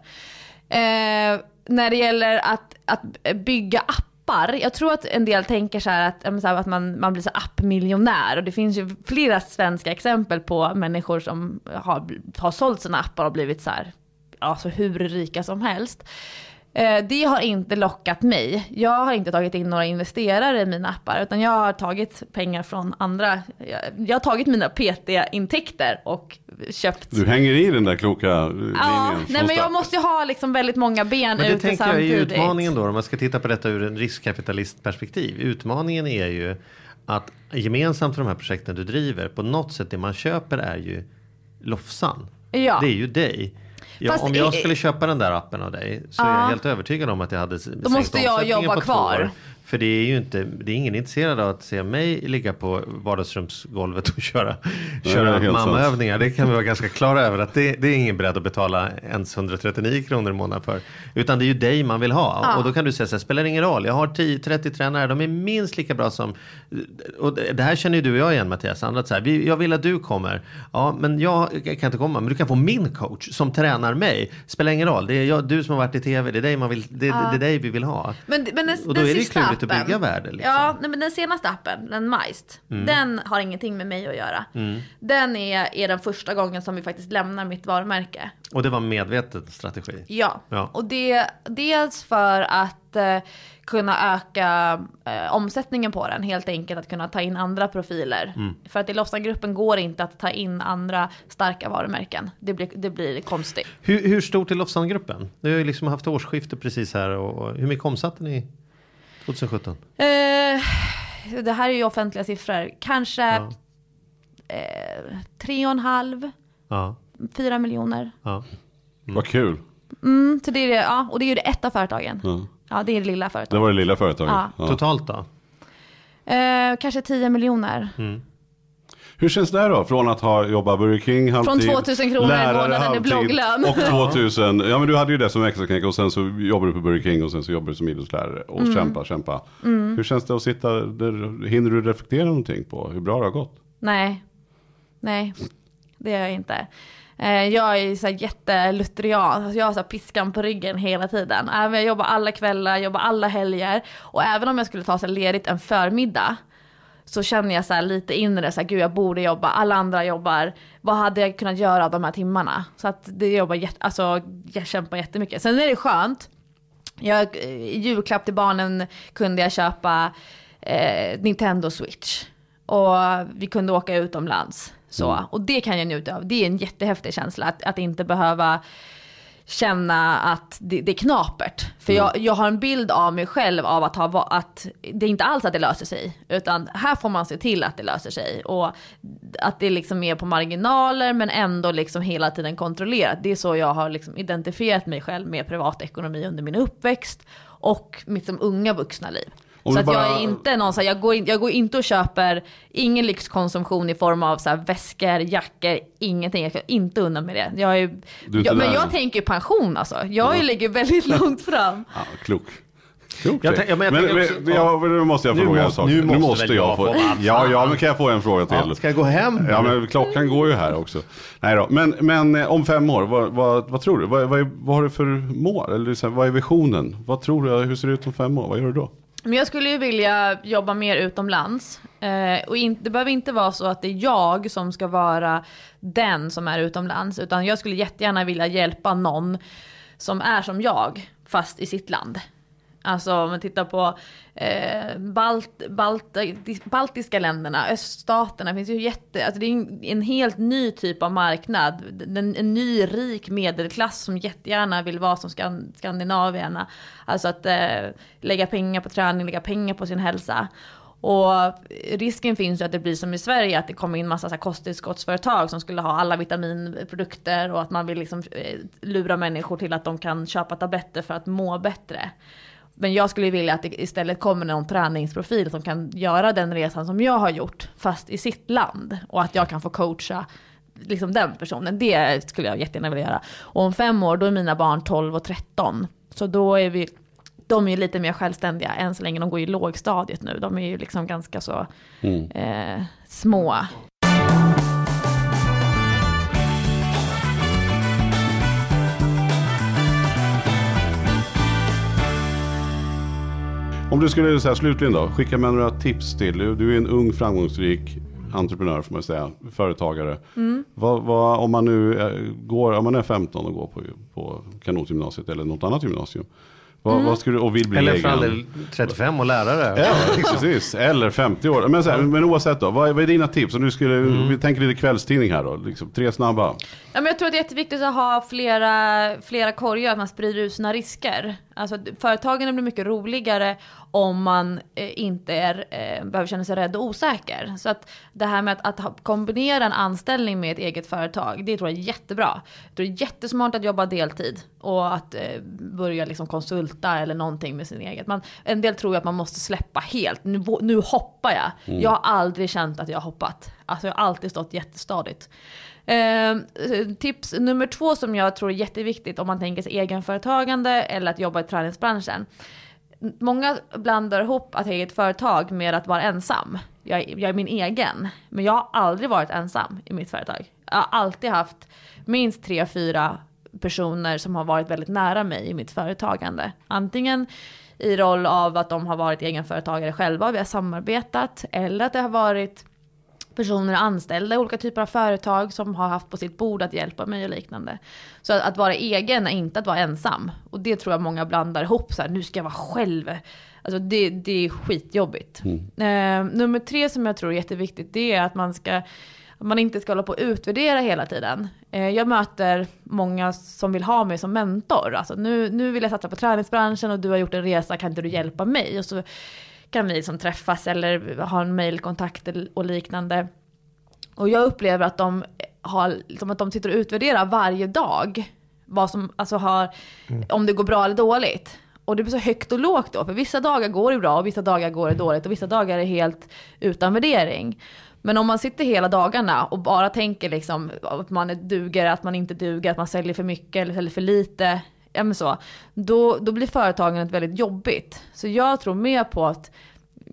[SPEAKER 6] Eh, när det gäller att, att bygga appar, jag tror att en del tänker så här att, så här, att man, man blir så appmiljonär. Och det finns ju flera svenska exempel på människor som har, har sålt sina appar och blivit så här, alltså hur rika som helst. Eh, Det har inte lockat mig. Jag har inte tagit in några investerare i mina appar, utan jag har tagit pengar från andra. Jag, har tagit mina PT-intäkter och köpt.
[SPEAKER 5] Du hänger i den där kloka linjen.
[SPEAKER 6] Ja, nej men jag måste ju ha liksom väldigt många ben
[SPEAKER 4] Men det
[SPEAKER 6] ute
[SPEAKER 4] tänker jag är
[SPEAKER 6] samtidigt.
[SPEAKER 4] utmaningen då, om man ska titta på detta ur en riskkapitalistperspektiv. Utmaningen är ju att gemensamt för de här projekten du driver, på något sätt det man köper är ju Lofsan.
[SPEAKER 6] Ja.
[SPEAKER 4] Det är ju dig. Ja, om jag skulle köpa den där appen av dig så är
[SPEAKER 6] Ja.
[SPEAKER 4] jag helt övertygad om att jag hade sänkt
[SPEAKER 6] måste jag jobba kvar.
[SPEAKER 4] För det är ju inte, det är ingen intresserad av att se mig ligga på vardagsrumsgolvet och köra,
[SPEAKER 5] det
[SPEAKER 4] köra mammaövningar. Det kan vi vara ganska klara över att det, det är ingen beredd att betala ens 139 kronor i månaden för. Utan det är ju dig man vill ha.
[SPEAKER 6] Ja.
[SPEAKER 4] Och då kan du säga så här, spelar ingen roll. Jag har 10-30 tränare, de är minst lika bra som... Och det här känner ju du och jag igen Mattias. Andra, så här, vi- jag vill att du kommer. Ja, men jag kan inte komma. Men du kan få min coach som tränar mig. Spelar ingen roll. Det är jag, du som har varit i tv. Det är dig, man vill, det, det är dig vi vill ha.
[SPEAKER 6] Men, men den,
[SPEAKER 4] Och då är det ju
[SPEAKER 6] sista
[SPEAKER 4] att bygga värde, liksom.
[SPEAKER 6] Ja, nej, men den senaste appen, den Majst, den har ingenting med mig att göra. Den är, är den första gången som vi faktiskt lämnar mitt varumärke.
[SPEAKER 4] Och det var medveten strategi.
[SPEAKER 6] Ja,
[SPEAKER 4] Ja.
[SPEAKER 6] och det dels för att eh, kunna öka eh, omsättningen på den, helt enkelt att kunna ta in andra profiler. För att i Lofsangruppen går det inte att ta in andra starka varumärken. Det blir, det blir konstigt.
[SPEAKER 4] Hur, hur stort är Lofsangruppen? Du har ju liksom haft årsskifte precis här. Och, och hur mycket omsatte ni 2017?
[SPEAKER 6] Eh, det här är ju offentliga siffror. Kanske
[SPEAKER 4] Ja.
[SPEAKER 6] eh, tre och en halv,
[SPEAKER 4] Ja.
[SPEAKER 6] fyra miljoner.
[SPEAKER 4] ja.
[SPEAKER 5] Vad kul.
[SPEAKER 6] Mm, så det är det, ja, och det är ju det ett av företagen.
[SPEAKER 5] Ja.
[SPEAKER 6] Ja, det är det lilla
[SPEAKER 5] Det
[SPEAKER 6] företaget.
[SPEAKER 5] var det lilla företaget.
[SPEAKER 6] Ja.
[SPEAKER 5] Ja.
[SPEAKER 4] Totalt då?
[SPEAKER 6] Eh, kanske 10 miljoner.
[SPEAKER 5] Hur känns det då? Från att ha jobbat Burger King halvtid.
[SPEAKER 6] Från 2000 kronor i månaden i blogglön.
[SPEAKER 5] Och 2000. Ja men du hade ju det som extraknäck och sen så jobbar du på Burger King och sen så jobbar du som idrottslärare. Och
[SPEAKER 6] Mm.
[SPEAKER 5] kämpa, kämpa. Hur känns det att sitta där? Hinner du reflektera någonting på hur bra det har gått?
[SPEAKER 6] Nej, nej, det gör jag inte. Eh, Jag är så här jättelutherian, alltså jag har så piskan på ryggen hela tiden. Jag jobbar alla kvällar, jobbar alla helger. Och även om jag skulle ta sig ledigt en förmiddag så känner jag så här lite inre, så här, gud jag borde jobba, alla andra jobbar. Vad hade jag kunnat göra av de här timmarna? Så att det jobbar jätte, alltså jag kämpar jättemycket. Sen är det skönt, jag, i julklapp till barnen kunde jag köpa eh, Nintendo Switch. Och vi kunde åka utomlands. Så. Och det kan jag njuta av. Det är en jättehäftig känsla att, att inte behöva känna att det, det är knapert. För jag, jag har en bild av mig själv av att, ha, att det är inte alls att det löser sig. Utan här får man se till att det löser sig. Och att det liksom är på marginaler men ändå liksom hela tiden kontrollerat. Det är så jag har liksom identifierat mig själv med privatekonomi under min uppväxt. Och mitt som unga vuxna liv.
[SPEAKER 5] Om
[SPEAKER 6] så att jag
[SPEAKER 5] bara-
[SPEAKER 6] är inte någon så här, jag går, in, jag går inte och köper ingen lyxkonsumtion i form av så här väskor, jackor, ingenting. Jag kan inte undan med det. Jag är, jag, men jag tänker pension alltså. Jag är, ligger väldigt långt fram.
[SPEAKER 5] Ja, klok. Klok
[SPEAKER 4] Jag tänk- ja, men jag
[SPEAKER 5] men,
[SPEAKER 4] också-
[SPEAKER 5] ja, men nu måste jag
[SPEAKER 4] Nu
[SPEAKER 5] fråga en
[SPEAKER 4] måste-
[SPEAKER 5] sak.
[SPEAKER 4] nu måste väl jag
[SPEAKER 5] få. Ja, ja, men kan jag få en fråga till?
[SPEAKER 4] Ja, ska jag gå hem?
[SPEAKER 5] Ja, men klockan går ju här också. Nej då, men, men eh, om fem år, vad, vad, vad tror du? Vad, vad, är, vad har du för mål? Eller vad är visionen? Vad tror du, hur ser det ut om fem år? Vad gör du då?
[SPEAKER 6] Men jag skulle ju vilja jobba mer utomlands. Eh, och in, det behöver inte vara så att det är jag som ska vara den som är utomlands. Utan jag skulle jättegärna vilja hjälpa någon som är som jag, fast i sitt land. Alltså om man tittar på eh, Balt, Balt, baltiska länderna, öststaterna, finns ju jätte, alltså det är en, en helt ny typ av marknad. En, en ny rik medelklass som jättegärna vill vara som skan, skandinavierna. Alltså att eh, lägga pengar på träning, lägga pengar på sin hälsa. Och risken finns ju att det blir som i Sverige, att det kommer in massa så kosttillskottsföretag som skulle ha alla vitaminprodukter och att man vill liksom eh, lura människor till att de kan köpa tabletter för att må bättre. Men jag skulle vilja att det istället kommer någon träningsprofil som kan göra den resan som jag har gjort, fast i sitt land. Och att jag kan få coacha liksom den personen. Det skulle jag jättegärna vilja göra. Och om fem år, då är mina barn 12 och 13. Så då är vi, de är ju lite mer självständiga än så länge. De går i lågstadiet nu. De är ju liksom ganska så eh, små.
[SPEAKER 5] Om du skulle säga slutligen då, skicka med några tips till. Du är en ung framgångsrik entreprenör får man säga, företagare.
[SPEAKER 6] Mm.
[SPEAKER 5] Vad, vad, om man nu eh, går, om man är 15 och går på, på kanotgymnasiet eller något annat gymnasium. Vad,
[SPEAKER 6] Mm.
[SPEAKER 5] vad skulle, och vill bli
[SPEAKER 4] Eller
[SPEAKER 5] egen.
[SPEAKER 4] för all del 35 och lärare.
[SPEAKER 5] Ja, precis. Eller 50 år. Men, så här, men oavsett då, vad är, vad är dina tips? Om du skulle,
[SPEAKER 4] Mm.
[SPEAKER 5] vi tänker lite kvällstidning här då, liksom, tre snabba.
[SPEAKER 6] Ja, men jag tror att det är jätteviktigt att ha flera, flera korgar, att man sprider ut sina risker. Alltså, företagen blir mycket roligare om man eh, inte är, eh, behöver känna sig rädd och osäker. Så att det här med att, att kombinera en anställning med ett eget företag, det tror jag är jättebra. Jag tror det är jättesmart att jobba deltid och att eh, börja liksom konsulta eller någonting med sin eget. Man, en del tror ju att man måste släppa helt. Nu, nu hoppar jag. Jag har aldrig känt att jag har hoppat. Alltså jag har alltid stått jättestadigt. Eh, tips nummer två som jag tror är jätteviktigt om man tänker sig egenföretagande eller att jobba i träningsbranschen. Många blandar ihop att ha eget företag med att vara ensam. Jag, är- jag är min egen. Men jag har aldrig varit ensam i mitt företag. Jag har alltid haft minst tre, fyra personer som har varit väldigt nära mig i mitt företagande. Antingen i roll av att de har varit egenföretagare själva, vi har samarbetat, eller att det har varit personer anställda i olika typer av företag som har haft på sitt bord att hjälpa mig och liknande. Så att, att vara egen är inte att vara ensam. Och det tror jag många blandar ihop så här, nu ska jag vara själv. Alltså det, det är skitjobbigt. Eh, nummer tre som jag tror är jätteviktigt, det är att man ska man inte ska hålla på och utvärdera hela tiden. Eh, jag möter många som vill ha mig som mentor. Alltså nu, nu vill jag satsa på träningsbranschen och du har gjort en resa, kan inte du hjälpa mig? Och så kan vi liksom träffas eller ha en mailkontakt och liknande. Och jag upplever att de, har, liksom att de sitter och utvärderar varje dag. Vad som, alltså har, Om det går bra eller dåligt. Och det blir så högt och lågt då. För vissa dagar går det bra och vissa dagar går det dåligt. Och vissa dagar är helt utan värdering. Men om man sitter hela dagarna och bara tänker liksom att man duger, att man inte duger, att man säljer för mycket eller säljer för lite, ja men så, då, då blir företagandet väldigt jobbigt. Så jag tror mer på att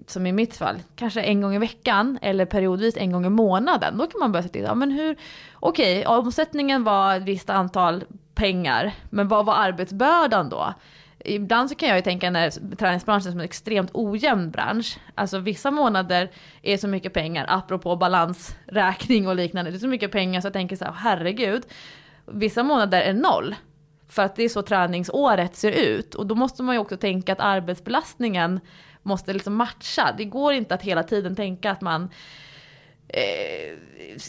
[SPEAKER 6] som i mitt fall, kanske en gång i veckan eller periodvis en gång i månaden. Då kan man börja titta, ja men hur, okej, okay, omsättningen var ett visst antal pengar, men vad var arbetsbördan då? Ibland så kan jag ju tänka när träningsbranschen som en extremt ojämn bransch. Alltså vissa månader är så mycket pengar, apropå balansräkning och liknande. Det är så mycket pengar så jag tänker så här, herregud. Vissa månader är noll. För att det är så träningsåret ser ut. Och då måste man ju också tänka att arbetsbelastningen måste liksom matcha. Det går inte att hela tiden tänka att man eh,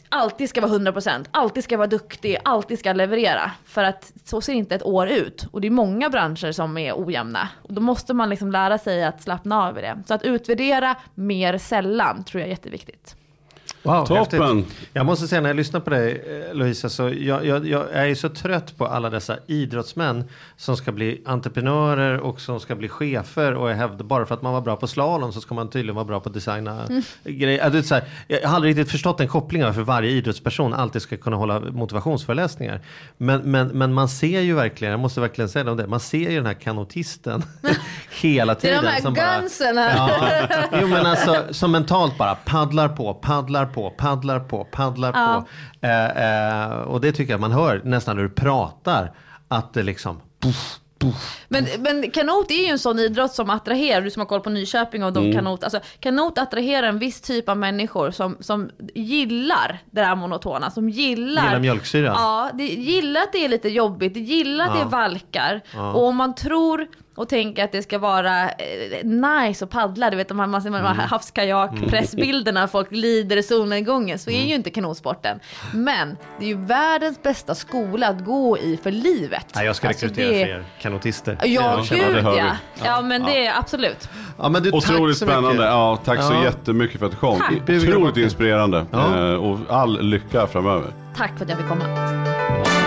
[SPEAKER 6] alltid ska vara 100%, alltid ska vara duktig, alltid ska leverera. För att så ser inte ett år ut. Och det är många branscher som är ojämna. Och då måste man liksom lära sig att slappna av i det. Så att utvärdera mer sällan tror jag är jätteviktigt.
[SPEAKER 4] Wow,
[SPEAKER 5] Toppen!
[SPEAKER 4] Häftigt. Jag måste säga när jag lyssnar på dig eh, Lovisa, så jag, jag, jag, är så trött på alla dessa idrottsmän som ska bli entreprenörer och som ska bli chefer och jag hävdar bara för att man var bra på slalom så ska man tydligen vara bra på att designa mm. grejer. Alltså, här, jag har aldrig riktigt förstått den kopplingen för varje idrottsperson alltid ska kunna hålla motivationsföreläsningar. Men, men, men man ser ju verkligen, jag måste verkligen säga det, man ser ju den här kanotisten hela tiden.
[SPEAKER 6] Det är de här gunsen här.
[SPEAKER 4] Ja, jo, men alltså, som mentalt bara paddlar på, paddlar på på, paddlar på, paddlar ja. på. Eh, eh, och det tycker jag man hör nästan när du pratar. Att det liksom... Puff, puff,
[SPEAKER 6] men, men kanot är ju en sån idrott som attraherar, du som har koll på Nyköping och de mm. kanot, alltså kanot attraherar en viss typ av människor som, som gillar det där monotona, som gillar...
[SPEAKER 4] Gillar mjölksyra?
[SPEAKER 6] Ja, det, gillar att det är lite jobbigt, det gillar att ja. det valkar. Ja. Och om man tror och tänker att det ska vara eh, nice att paddla, du vet de här, man ser de här mm. havskajak-pressbilderna, folk lider i solnedgången, så är mm. ju inte kanotsporten. Men det är ju världens bästa skola att gå i för livet.
[SPEAKER 4] Ja, jag ska alltså rekrytera det... fler kanotister.
[SPEAKER 6] Ja, gud ja. ja. Ja, men det är absolut.
[SPEAKER 5] Ja, men du, Otroligt spännande. Mycket. Ja, tack så jättemycket för att du kom. Otroligt inspirerande. Eh, och all lycka framöver.
[SPEAKER 6] Tack för att jag fick komma.